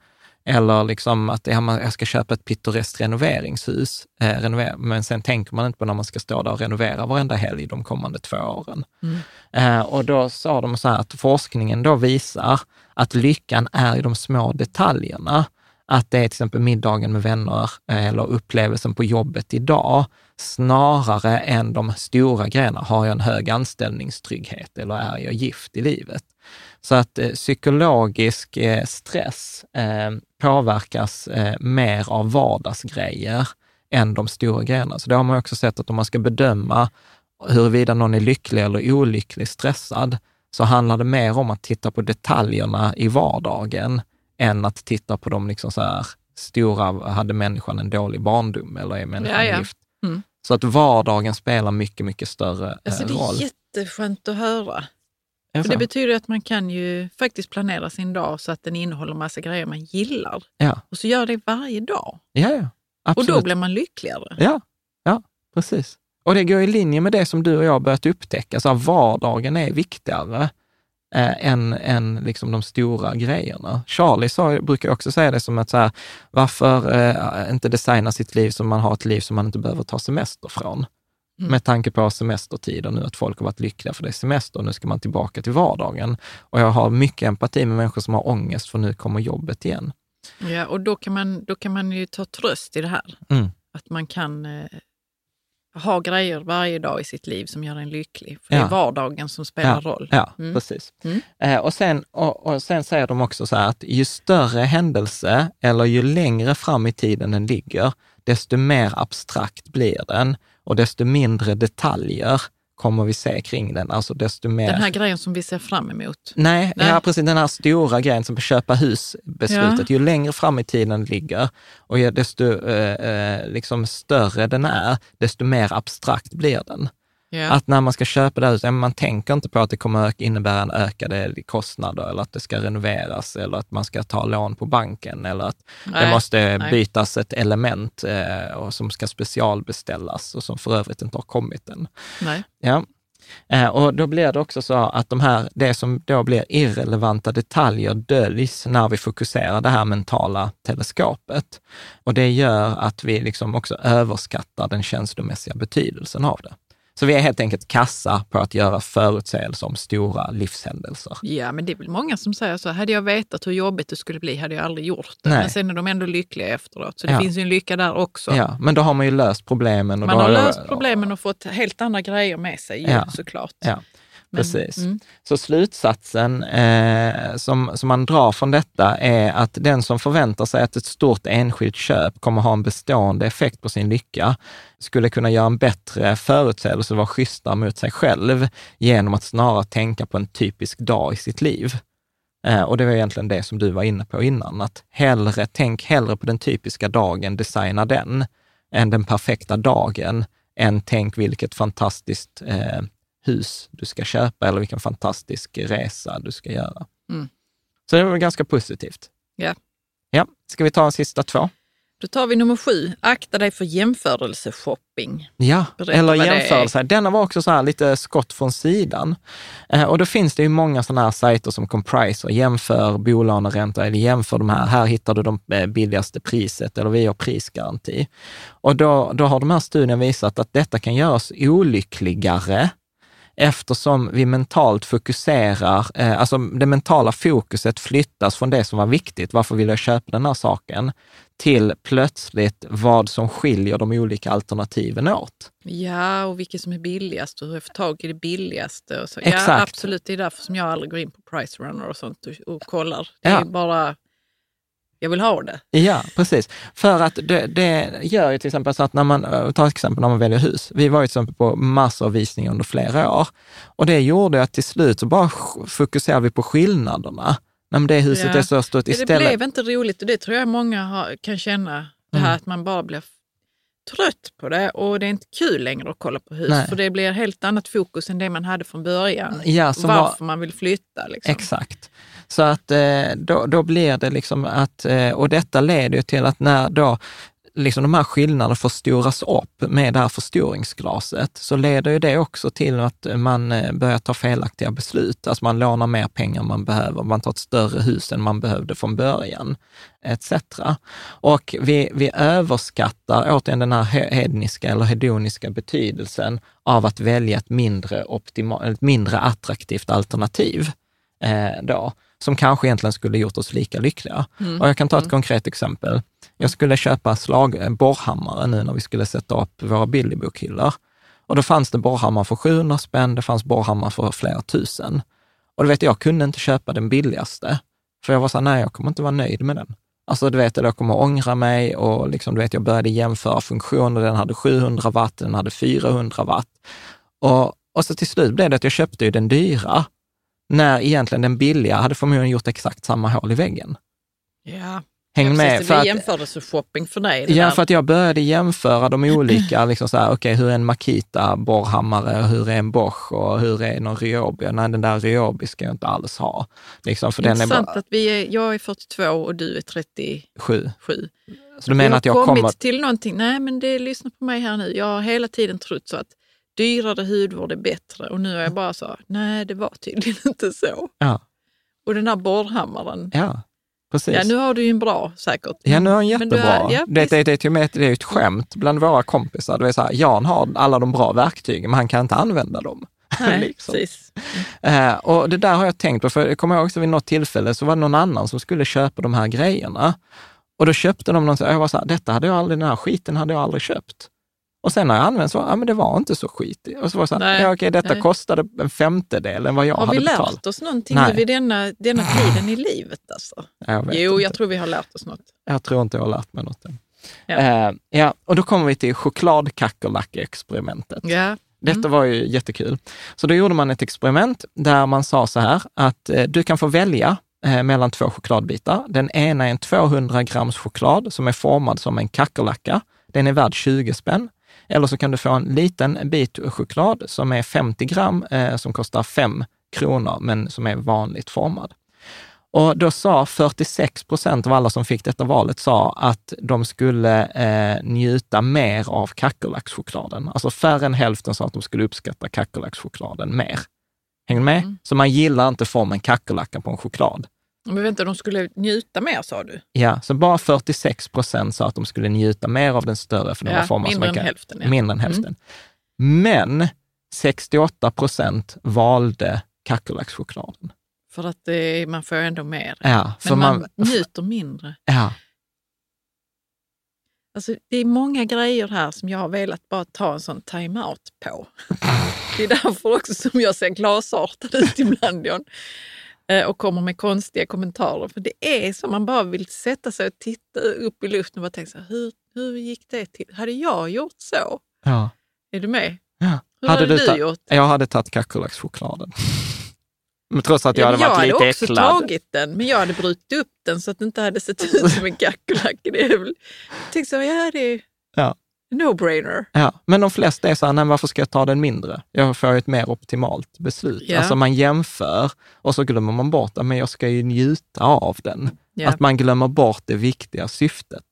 Speaker 1: Eller liksom att ja, jag ska köpa ett pittoreskt renoveringshus, eh, renover, men sen tänker man inte på när man ska stå där och renovera varenda helg de kommande två åren. Eh, och då sa de så här att forskningen då visar att lyckan är i de små detaljerna. Att det är till exempel middagen med vänner eh, eller upplevelsen på jobbet idag, snarare än de stora grejerna. Har jag en hög anställningstrygghet eller är jag gift i livet? Så att eh, psykologisk eh, stress eh, påverkas eh, mer av vardagsgrejer än de stora grejerna. Så det har man också sett att om man ska bedöma huruvida någon är lycklig eller olycklig stressad, så handlar det mer om att titta på detaljerna i vardagen än att titta på de liksom så här stora, hade människan en dålig barndom eller är människan
Speaker 2: Ja, ja.
Speaker 1: gift?
Speaker 2: Mm.
Speaker 1: Så att vardagen spelar mycket, mycket större
Speaker 2: Alltså,
Speaker 1: eh,
Speaker 2: det
Speaker 1: roll.
Speaker 2: är jätteskönt att höra.
Speaker 1: Det
Speaker 2: För det betyder att man kan ju faktiskt planera sin dag så att den innehåller massa grejer man gillar.
Speaker 1: ja.
Speaker 2: Och så gör det varje dag.
Speaker 1: ja, ja. Absolut.
Speaker 2: Och då blir man lyckligare.
Speaker 1: Ja, ja, precis. Och det går i linje med det som du och jag börjat upptäcka, så att vardagen är viktigare eh, än, än liksom de stora grejerna. Charlie sa, brukar också säga det som att så här, varför eh, inte designa sitt liv så man har ett liv som man inte behöver ta semester från?
Speaker 2: Mm.
Speaker 1: Med tanke på semestertider nu, att folk har varit lyckliga för det är semester och nu ska man tillbaka till vardagen. Och jag har mycket empati med människor som har ångest för nu kommer jobbet igen.
Speaker 2: Ja, och då kan, man, då kan man ju ta tröst i det här.
Speaker 1: Mm.
Speaker 2: Att man kan eh, ha grejer varje dag i sitt liv som gör en lycklig. För det
Speaker 1: Ja.
Speaker 2: är vardagen som spelar roll.
Speaker 1: Ja,
Speaker 2: Mm.
Speaker 1: precis.
Speaker 2: Mm.
Speaker 1: Eh, och, sen, och, och sen säger de också så här att ju större händelse eller ju längre fram i tiden den ligger, desto mer abstrakt blir den och desto mindre detaljer kommer vi se kring den. Alltså desto mer...
Speaker 2: Den här grejen som vi ser fram emot.
Speaker 1: Nej,
Speaker 2: Nej.
Speaker 1: Ja, precis den här stora grejen som köpa hus-beslutet. Ju längre fram i tiden ligger och desto eh, eh, liksom större den är, desto mer abstrakt blir den.
Speaker 2: Ja.
Speaker 1: Att när man ska köpa det här huset, man tänker inte på att det kommer innebära en ökade kostnader eller att det ska renoveras eller att man ska ta lån på banken eller att det
Speaker 2: Nej,
Speaker 1: måste
Speaker 2: nej.
Speaker 1: bytas ett element eh, och som ska specialbeställas och som för övrigt inte har kommit än.
Speaker 2: Nej.
Speaker 1: Ja. Eh, och då blir det också så att de här, det som då blir irrelevanta detaljer döljs när vi fokuserar det här mentala teleskopet. Och det gör att vi liksom också överskattar den känslomässiga betydelsen av det. Så vi är helt enkelt kassa på att göra förutsägelser om stora livshändelser.
Speaker 2: Ja, men det är väl många som säger så. Hade jag vetat hur jobbigt det skulle bli hade jag aldrig gjort det.
Speaker 1: Nej.
Speaker 2: Men sen är de ändå lyckliga efteråt. Så det
Speaker 1: Ja.
Speaker 2: finns ju en lycka där också.
Speaker 1: Ja, men då har man ju löst problemen.
Speaker 2: Man har
Speaker 1: ju-
Speaker 2: löst problemen och fått helt andra grejer med sig
Speaker 1: Ja.
Speaker 2: såklart.
Speaker 1: Ja,
Speaker 2: Men-
Speaker 1: precis.
Speaker 2: mm.
Speaker 1: Så slutsatsen eh, som, som man drar från detta är att den som förväntar sig att ett stort enskilt köp kommer ha en bestående effekt på sin lycka, skulle kunna göra en bättre förutsägelse och vara schysstare mot sig själv genom att snarare tänka på en typisk dag i sitt liv. Eh, och det var egentligen det som du var inne på innan, att hellre, tänk hellre på den typiska dagen, designa den, än den perfekta dagen, än tänk vilket fantastiskt eh, hus du ska köpa eller vilken fantastisk resa du ska göra.
Speaker 2: Mm.
Speaker 1: Så det var ganska positivt.
Speaker 2: Ja.
Speaker 1: Ja, ska vi ta en sista två?
Speaker 2: Då tar vi nummer sju. Akta dig för jämförelseshopping.
Speaker 1: Ja,
Speaker 2: Berätta
Speaker 1: eller jämförelse. Denna var också så här lite skott från sidan. Eh, och då finns det ju många sådana här sajter som Compriser, jämför bolåneränta eller jämför de här, här hittar du de eh, billigaste priset eller vi har prisgaranti. Och då, då har de här studierna visat att detta kan göra oss olyckligare eftersom vi mentalt fokuserar, eh, alltså det mentala fokuset flyttas från det som var viktigt, varför vill jag köpa den här saken, till plötsligt vad som skiljer de olika alternativen åt.
Speaker 2: Ja, och vilket som är billigast och hur jag får tag i det billigaste. Och så. Ja,
Speaker 1: Exakt.
Speaker 2: absolut. Det är därför som jag aldrig går in på Price Runner och sånt och, och kollar. Det
Speaker 1: Ja.
Speaker 2: är bara, jag vill ha det.
Speaker 1: Ja, precis. För att det, det gör ju till exempel så att när man, eh, ta ett exempel när man väljer hus. Vi var ju till exempel på massor av visningar under flera år och det gjorde att till slut så bara fokuserade vi på skillnaderna. Nej, det huset
Speaker 2: Ja.
Speaker 1: är så stort
Speaker 2: Det
Speaker 1: istället.
Speaker 2: blev inte roligt och det tror jag många har, kan känna. Det här
Speaker 1: Mm.
Speaker 2: att man bara blir trött på det och det är inte kul längre att kolla på hus.
Speaker 1: Nej.
Speaker 2: För det blir helt annat fokus än det man hade från början.
Speaker 1: Ja, som var-
Speaker 2: Varför man vill flytta. Liksom.
Speaker 1: Exakt. Så att eh, då, då blir det liksom att, eh, och detta leder ju till att när då liksom de här skillnaderna förstoras upp med det här förstoringsglaset, så leder ju det också till att man eh, börjar ta felaktiga beslut. Alltså man lånar mer pengar än man behöver, man tar ett större hus än man behövde från början, etc. Och vi, vi överskattar återigen den här he- hedniska eller hedoniska betydelsen av att välja ett mindre, optima, ett mindre attraktivt alternativ eh, då, som kanske egentligen skulle gjort oss lika lyckliga. Och jag kan ta ett konkret exempel. Jag skulle köpa slag, eh, borrhammare nu när vi skulle sätta upp våra billigbokhyllor. Och då fanns det borrhammare för 700 spänn, det fanns borrhammare för flera tusen. Och du vet, jag kunde inte köpa den billigaste, för jag var så här, nej, jag kommer inte vara nöjd med den. Alltså du vet, jag kommer ångra mig och liksom, du vet, jag började jämföra funktioner. Den hade 700 watt, den hade 400 watt. Och, och så till slut blev det att jag köpte ju den dyra, när egentligen den billiga hade förmodligen gjort exakt samma hål i väggen.
Speaker 2: Ja,
Speaker 1: Häng
Speaker 2: ja,
Speaker 1: med.
Speaker 2: precis,
Speaker 1: För
Speaker 2: det
Speaker 1: att,
Speaker 2: jämförelseshopping för dig.
Speaker 1: ja,
Speaker 2: där.
Speaker 1: för att jag började jämföra de olika, liksom så här, okej, hur är en Makita borrhammare, hur är en Bosch och hur är någon Ryobi? Nej, den där Ryobi ska jag inte alls ha. Liksom, för den är
Speaker 2: Intressant
Speaker 1: bara
Speaker 2: att vi är, jag är 42 och du är 37.
Speaker 1: sju. Så du menar att jag
Speaker 2: kommit
Speaker 1: kommer...
Speaker 2: till någonting. Nej, men det lyssna på mig här nu. Jag har hela tiden trott så att dyrare hudvård är bättre och nu är jag bara så, nej det var tydligen inte så.
Speaker 1: Ja,
Speaker 2: Och den där borrhammaren,
Speaker 1: ja, precis.
Speaker 2: ja nu har du ju en bra säkert.
Speaker 1: Ja, nu han
Speaker 2: Men du
Speaker 1: jättebra.
Speaker 2: har- ja,
Speaker 1: det, det, det, är till och med, det är ett skämt bland våra kompisar. Det är så här, Jan har alla de bra verktygen, men han kan inte använda dem.
Speaker 2: Nej,
Speaker 1: liksom.
Speaker 2: precis.
Speaker 1: Eh, och det där har jag tänkt på, för jag kommer ihåg också vid något tillfälle så var det någon annan som skulle köpa de här grejerna. Och då köpte de någon, så jag var så här, detta hade jag aldrig, den här skiten hade jag aldrig köpt. Och sen när jag använt så, ja men det var inte så skitigt. Och så var det så här,
Speaker 2: Nej,
Speaker 1: ja okej, detta
Speaker 2: nej.
Speaker 1: kostade en femtedel än vad jag
Speaker 2: Har
Speaker 1: hade
Speaker 2: vi lärt
Speaker 1: betalat.
Speaker 2: oss någonting
Speaker 1: Nej.
Speaker 2: vid denna, denna tiden i livet? Alltså?
Speaker 1: Jag
Speaker 2: Jo,
Speaker 1: inte.
Speaker 2: jag tror vi har lärt oss något.
Speaker 1: Jag tror inte jag har lärt mig något än.
Speaker 2: Ja.
Speaker 1: Eh, ja, och då kommer vi till chokladkackerlackexperimentet.
Speaker 2: Ja,
Speaker 1: Detta
Speaker 2: Mm.
Speaker 1: var ju jättekul. Så då gjorde man ett experiment där man sa så här att eh, du kan få välja eh, mellan två chokladbitar. Den ena är en 200 grams choklad som är formad som en kackerlacka. Den är värd 20 spänn. Eller så kan du få en liten bit choklad som är 50 gram, eh, som kostar 5 kronor, men som är vanligt formad. Och då sa 46 procent av alla som fick detta valet sa att de skulle eh, njuta mer av kackerlackschokladen. Alltså färre än hälften sa att de skulle uppskatta kackerlackschokladen mer. Hänger du med?
Speaker 2: Mm.
Speaker 1: Så man gillar inte formen kackerlacka på en choklad.
Speaker 2: Men vänta, de skulle njuta mer sa du?
Speaker 1: Ja, så bara 46 procent sa att de skulle njuta mer av den större, var
Speaker 2: Ja, mindre än
Speaker 1: ka-
Speaker 2: hälften. Ja.
Speaker 1: Mindre än
Speaker 2: Mm.
Speaker 1: hälften. Men 68 procent valde kackerlackschokladen.
Speaker 2: För att det, man får ändå mer.
Speaker 1: Ja,
Speaker 2: Men man,
Speaker 1: man,
Speaker 2: njuter mindre.
Speaker 1: ja,
Speaker 2: Alltså, det är många grejer här som jag har velat bara ta en sån time-out på. Det är därför också som jag ser glasartad ut ibland, John. Eh, Och kommer med konstiga kommentarer. För det är som man bara vill sätta sig och titta upp i luften och bara tänka så här, hur, hur gick det till? Hade jag gjort så?
Speaker 1: ja.
Speaker 2: Är du med?
Speaker 1: ja.
Speaker 2: Hur hade, du,
Speaker 1: ta-
Speaker 2: gjort?
Speaker 1: Jag hade tagit kackerlackschokladen. Men trots att jag hade
Speaker 2: jag
Speaker 1: varit lite
Speaker 2: hade också
Speaker 1: äcklad.
Speaker 2: tagit den, men jag hade brutit upp den så att det inte hade sett ut som en kackerlacka. Jag tänkte så, ja det är
Speaker 1: Ja.
Speaker 2: No-brainer.
Speaker 1: Ja, men de flesta är så här, nej, varför ska jag ta den mindre? Jag får ju ett mer optimalt beslut.
Speaker 2: Ja.
Speaker 1: Alltså man jämför och så glömmer man bort att men jag ska ju njuta av den.
Speaker 2: Ja.
Speaker 1: Att man glömmer bort det viktiga syftet.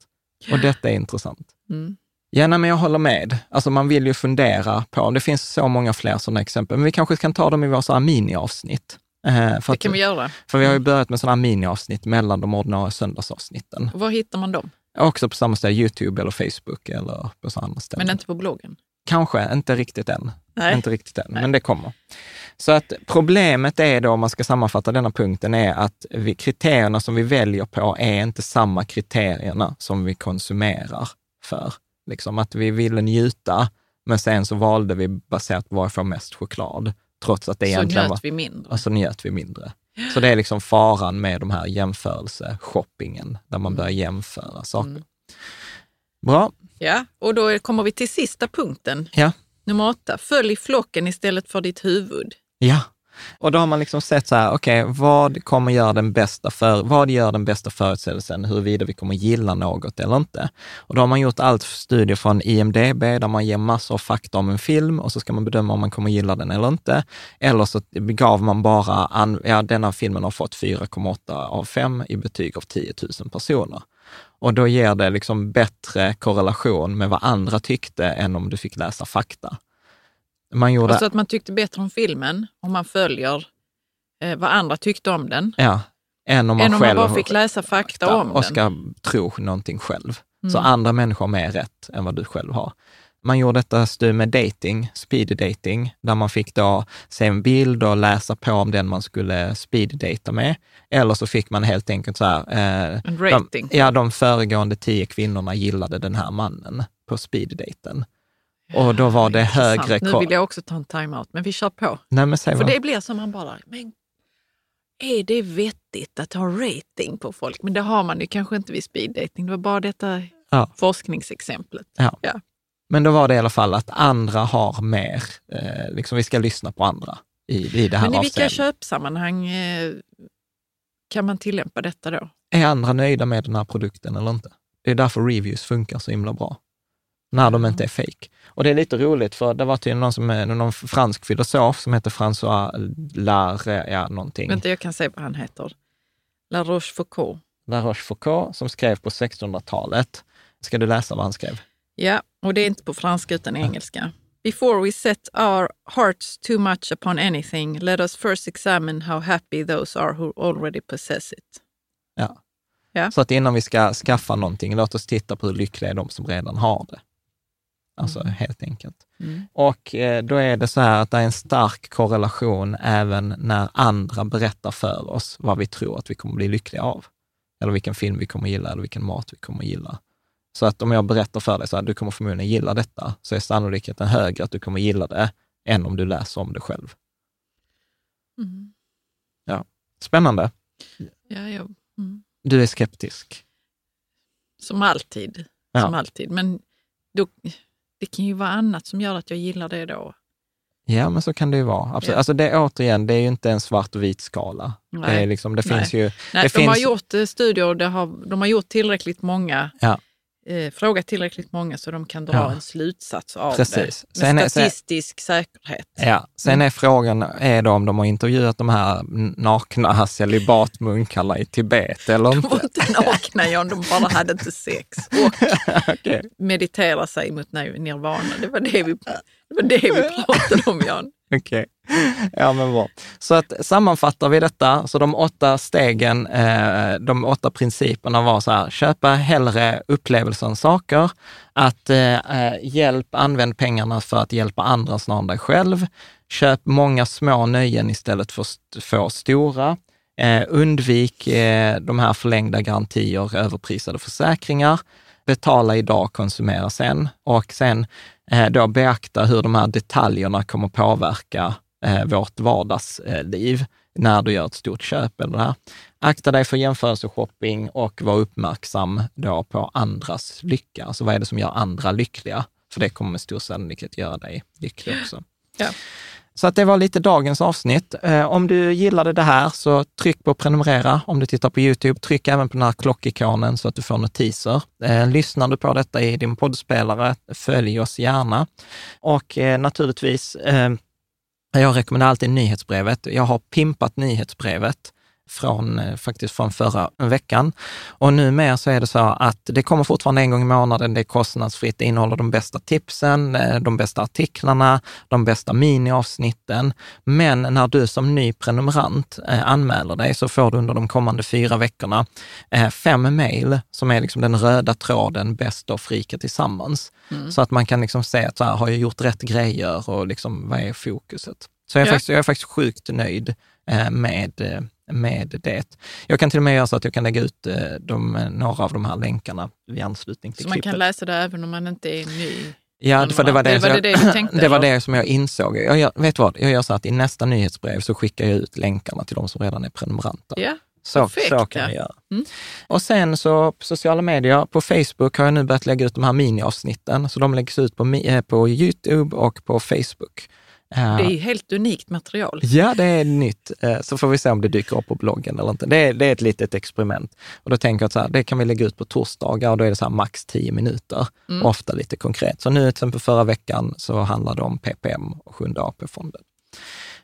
Speaker 1: Och detta är intressant.
Speaker 2: Mm.
Speaker 1: Ja, nej, men jag håller med. Alltså man vill ju fundera på, det finns så många fler sådana exempel, men vi kanske kan ta dem i våra sådana miniavsnitt. Eh, för,
Speaker 2: Det
Speaker 1: att,
Speaker 2: kan vi göra.
Speaker 1: för vi har ju börjat med sådana miniavsnitt mellan de ordinarie söndagsavsnitten.
Speaker 2: Och var hittar man dem?
Speaker 1: Också på samma ställe, YouTube eller Facebook eller på så andra ställen.
Speaker 2: Men inte på bloggen?
Speaker 1: Kanske, inte riktigt än.
Speaker 2: Nej.
Speaker 1: Inte riktigt än, men det kommer. Så att problemet är då, om man ska sammanfatta denna punkten, är att vi, kriterierna som vi väljer på är inte samma kriterierna som vi konsumerar för. Liksom att vi ville njuta, men sen så valde vi baserat på var jag får mest choklad, trots att det
Speaker 2: Så
Speaker 1: egentligen
Speaker 2: njöt
Speaker 1: var,
Speaker 2: vi mindre.
Speaker 1: och så njöt vi mindre. Så det är liksom faran med de här jämförelse-shoppingen, där man börjar jämföra saker.
Speaker 2: Mm.
Speaker 1: Bra.
Speaker 2: Ja, och då kommer vi till sista punkten.
Speaker 1: Ja.
Speaker 2: Nummer åtta. Följ flocken istället för ditt huvud.
Speaker 1: Ja, och då har man liksom sett så här, okej, vad kommer göra den bästa för, vad gör den bästa förutsägelsen huruvida vi kommer gilla något eller inte? Och då har man gjort allt studier från IMDB där man ger massor av fakta om en film och så ska man bedöma om man kommer gilla den eller inte. Eller så gav man bara, an, ja denna filmen har fått 4,8 av 5 i betyg av 10 000 personer. Och då ger det liksom bättre korrelation med vad andra tyckte än om du fick läsa fakta. Man gjorde...
Speaker 2: Alltså att man tyckte bättre om filmen om man följer eh, vad andra tyckte om den.
Speaker 1: Ja, än om man
Speaker 2: än om man bara fick läsa fakta om
Speaker 1: och
Speaker 2: den.
Speaker 1: ska tro någonting själv. Så
Speaker 2: Mm.
Speaker 1: andra människor har mer rätt än vad du själv har. Man gjorde detta studie med dating, speed dating, där man fick då se en bild och läsa på om den man skulle speed data med. Eller så fick man helt enkelt så här, eh,
Speaker 2: En rating.
Speaker 1: De, ja, de föregående tio kvinnorna gillade den här mannen på speeddaten. Och då var det högre...
Speaker 2: Nu
Speaker 1: ko-
Speaker 2: vill jag också ta en time-out, men vi kör på.
Speaker 1: Nej, men säg
Speaker 2: För det blir som man bara, men är det vettigt att ha rating på folk? Men det har man ju kanske inte vid speeddating. Det var bara detta
Speaker 1: Ja.
Speaker 2: forskningsexemplet.
Speaker 1: Ja.
Speaker 2: Ja.
Speaker 1: Men då var det i alla fall att andra har mer, eh, liksom vi ska lyssna på andra i, i det här
Speaker 2: Men i vilka köpsammanhang eh, kan man tillämpa detta då?
Speaker 1: Är andra nöjda med den här produkten eller inte? Det är därför reviews funkar så himla bra. När de inte är fake. Och det är lite roligt för det var tydligen någon, som är, någon fransk filosof som heter François Larre, ja någonting.
Speaker 2: Vänta, jag kan säga vad han heter. La Rochefoucauld.
Speaker 1: La Rochefoucauld som skrev på 1600-talet. Ska du läsa vad han skrev?
Speaker 2: Ja, och det är inte på franska utan engelska. Before we set our hearts too much upon anything, let us first examine how happy those are who already possess it.
Speaker 1: Ja.
Speaker 2: Ja.
Speaker 1: Så att innan vi ska skaffa någonting, låt oss titta på hur lyckliga är de som redan har det. Alltså helt enkelt.
Speaker 2: Mm.
Speaker 1: Och eh, då är det så här att det är en stark korrelation även när andra berättar för oss vad vi tror att vi kommer bli lyckliga av. Eller vilken film vi kommer gilla eller vilken mat vi kommer gilla. Så att om jag berättar för dig så här, du kommer förmodligen gilla detta, så är sannolikheten högre att du kommer gilla det än om du läser om det själv.
Speaker 2: Mm.
Speaker 1: Spännande.
Speaker 2: Ja, ja. Mm.
Speaker 1: Du är skeptisk.
Speaker 2: Som alltid.
Speaker 1: Ja.
Speaker 2: Som alltid. Men då, det kan ju vara annat som gör att jag gillar det då.
Speaker 1: Ja, men så kan det ju vara. Absolut.
Speaker 2: Ja.
Speaker 1: Alltså det, återigen, det är ju inte en svart och vit skala. Det, är
Speaker 2: Nej.
Speaker 1: liksom, det
Speaker 2: Nej.
Speaker 1: finns ju...
Speaker 2: Nej,
Speaker 1: det
Speaker 2: de
Speaker 1: finns,
Speaker 2: har gjort eh, studier det har, de har gjort tillräckligt många,
Speaker 1: Ja.
Speaker 2: Eh, frågat tillräckligt många så de kan dra
Speaker 1: Ja.
Speaker 2: en slutsats av
Speaker 1: Precis.
Speaker 2: det. Med
Speaker 1: Sen är- sen-
Speaker 2: statistisk säkerhet.
Speaker 1: Ja, sen är frågan, är då om de har intervjuat de här nakna celibatmunkarna i Tibet eller
Speaker 2: De var
Speaker 1: inte?
Speaker 2: inte nakna John, de bara hade inte sex. Och
Speaker 1: Okej.
Speaker 2: meditera sig mot nirvana. Det var det vi, det var det vi pratade om Jan.
Speaker 1: Okej, ja men bra. Så att sammanfattar vi detta, så de åtta stegen, eh, de åtta principerna var så här, köpa hellre upplevelsen saker, att eh, eh hjälp, använd pengarna för att hjälpa andra snarare än dig själv, köp många små nöjen istället för få stora, eh, undvik eh, de här förlängda garantier, överprisade försäkringar, betala idag, konsumera sen och sen eh, då beakta hur de här detaljerna kommer påverka eh, vårt vardagsliv när du gör ett stort köp eller det här. Akta dig för jämförelseshopping och var uppmärksam då på andras lycka. Alltså vad är det som gör andra lyckliga? För det kommer med stor sannolikhet göra dig lycklig också.
Speaker 2: Ja.
Speaker 1: Så att det var lite dagens avsnitt. Eh, om du gillade det här så tryck på prenumerera. Om du tittar på YouTube, tryck även på den här klockikonen så att du får notiser. Eh, lyssnar du på detta i din poddspelare, följ oss gärna. Och eh, naturligtvis, jag rekommenderar alltid nyhetsbrevet. Jag har pimpat nyhetsbrevet från, eh, faktiskt från förra veckan. Och numera så är det så att det kommer fortfarande en gång i månaden, det är kostnadsfritt, det innehåller de bästa tipsen, eh, de bästa artiklarna, de bästa miniavsnitten. Men när du som ny prenumerant eh, anmäler dig så får du under de kommande fyra veckorna fem mejl som är liksom den röda tråden Bäst och Frika tillsammans. Så att man kan liksom se att så här, har jag gjort rätt grejer och liksom, vad är fokuset? Så jag är,
Speaker 2: Ja.
Speaker 1: faktiskt, jag är faktiskt sjukt nöjd med, med det. Jag kan till och med göra så att jag kan lägga ut eh, de, några av de här länkarna vid anslutning till
Speaker 2: Så man
Speaker 1: klippet.
Speaker 2: kan läsa det även om man inte är ny.
Speaker 1: Ja, för det var det,
Speaker 2: Det var
Speaker 1: som
Speaker 2: det
Speaker 1: jag,
Speaker 2: du tänkte,
Speaker 1: det, var det som jag insåg. Jag gör, vet vad, jag gör så att i nästa nyhetsbrev så skickar jag ut länkarna till de som redan är prenumeranter.
Speaker 2: Ja,
Speaker 1: Så,
Speaker 2: perfekt,
Speaker 1: så kan
Speaker 2: ja.
Speaker 1: jag göra.
Speaker 2: Mm.
Speaker 1: Och sen så på sociala medier, på Facebook har jag nu börjat lägga ut de här miniavsnitten. Så de läggs ut på, eh, på YouTube och på Facebook. Eh,
Speaker 2: det är ju helt unikt material.
Speaker 1: Ja, det är nytt. Eh, Så får vi se om det dyker upp på bloggen eller inte. Det är, det är ett litet experiment. Och då tänker jag att så här, det kan vi lägga ut på torsdagar och då är det så max 10 minuter.
Speaker 2: Mm.
Speaker 1: Ofta lite konkret. Så nu till exempel förra veckan så handlade det om PPM och Sjunde AP-fonden.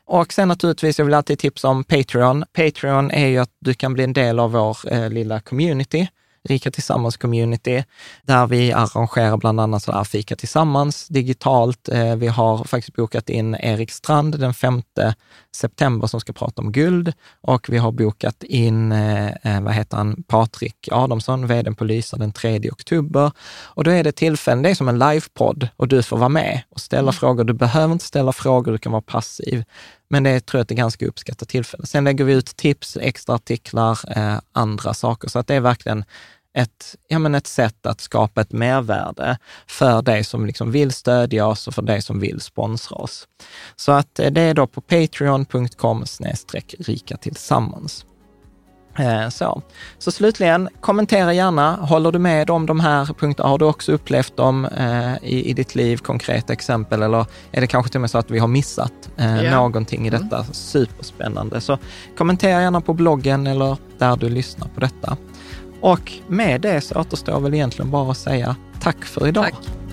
Speaker 1: Och sen naturligtvis, jag vill alltid tipsa om Patreon. Patreon är ju att du kan bli en del av vår eh, lilla community. Rika Tillsammans community, där vi arrangerar bland annat så här Fika Tillsammans digitalt. Eh, vi har faktiskt bokat in Erik Strand den 5 september som ska prata om guld och vi har bokat in, eh, eh, vad heter han, Patrik Adamsson, vd på Lysa den 3 oktober. Och då är det tillfällen, det är som en livepodd och du får vara med och ställa frågor. Du behöver inte ställa frågor, du kan vara passiv. Men det tror jag att det är ganska uppskattat tillfälle. Sen lägger vi ut tips, extra artiklar, eh, andra saker. Så att det är verkligen ett, ja, men ett sätt att skapa ett mervärde för dig som liksom vill stödja oss och för dig som vill sponsra oss. Så att eh, det är då på patreon.com rika tillsammans. Eh, Så. så slutligen, kommentera gärna. Håller du med om de här punkterna? Har du också upplevt dem eh, i, i ditt liv, konkreta exempel? Eller är det kanske till och med så att vi har missat
Speaker 2: Ja.
Speaker 1: någonting i detta superspännande? Så kommentera gärna på bloggen eller där du lyssnar på detta. Och med det så återstår väl egentligen bara att säga tack för idag.
Speaker 2: Tack.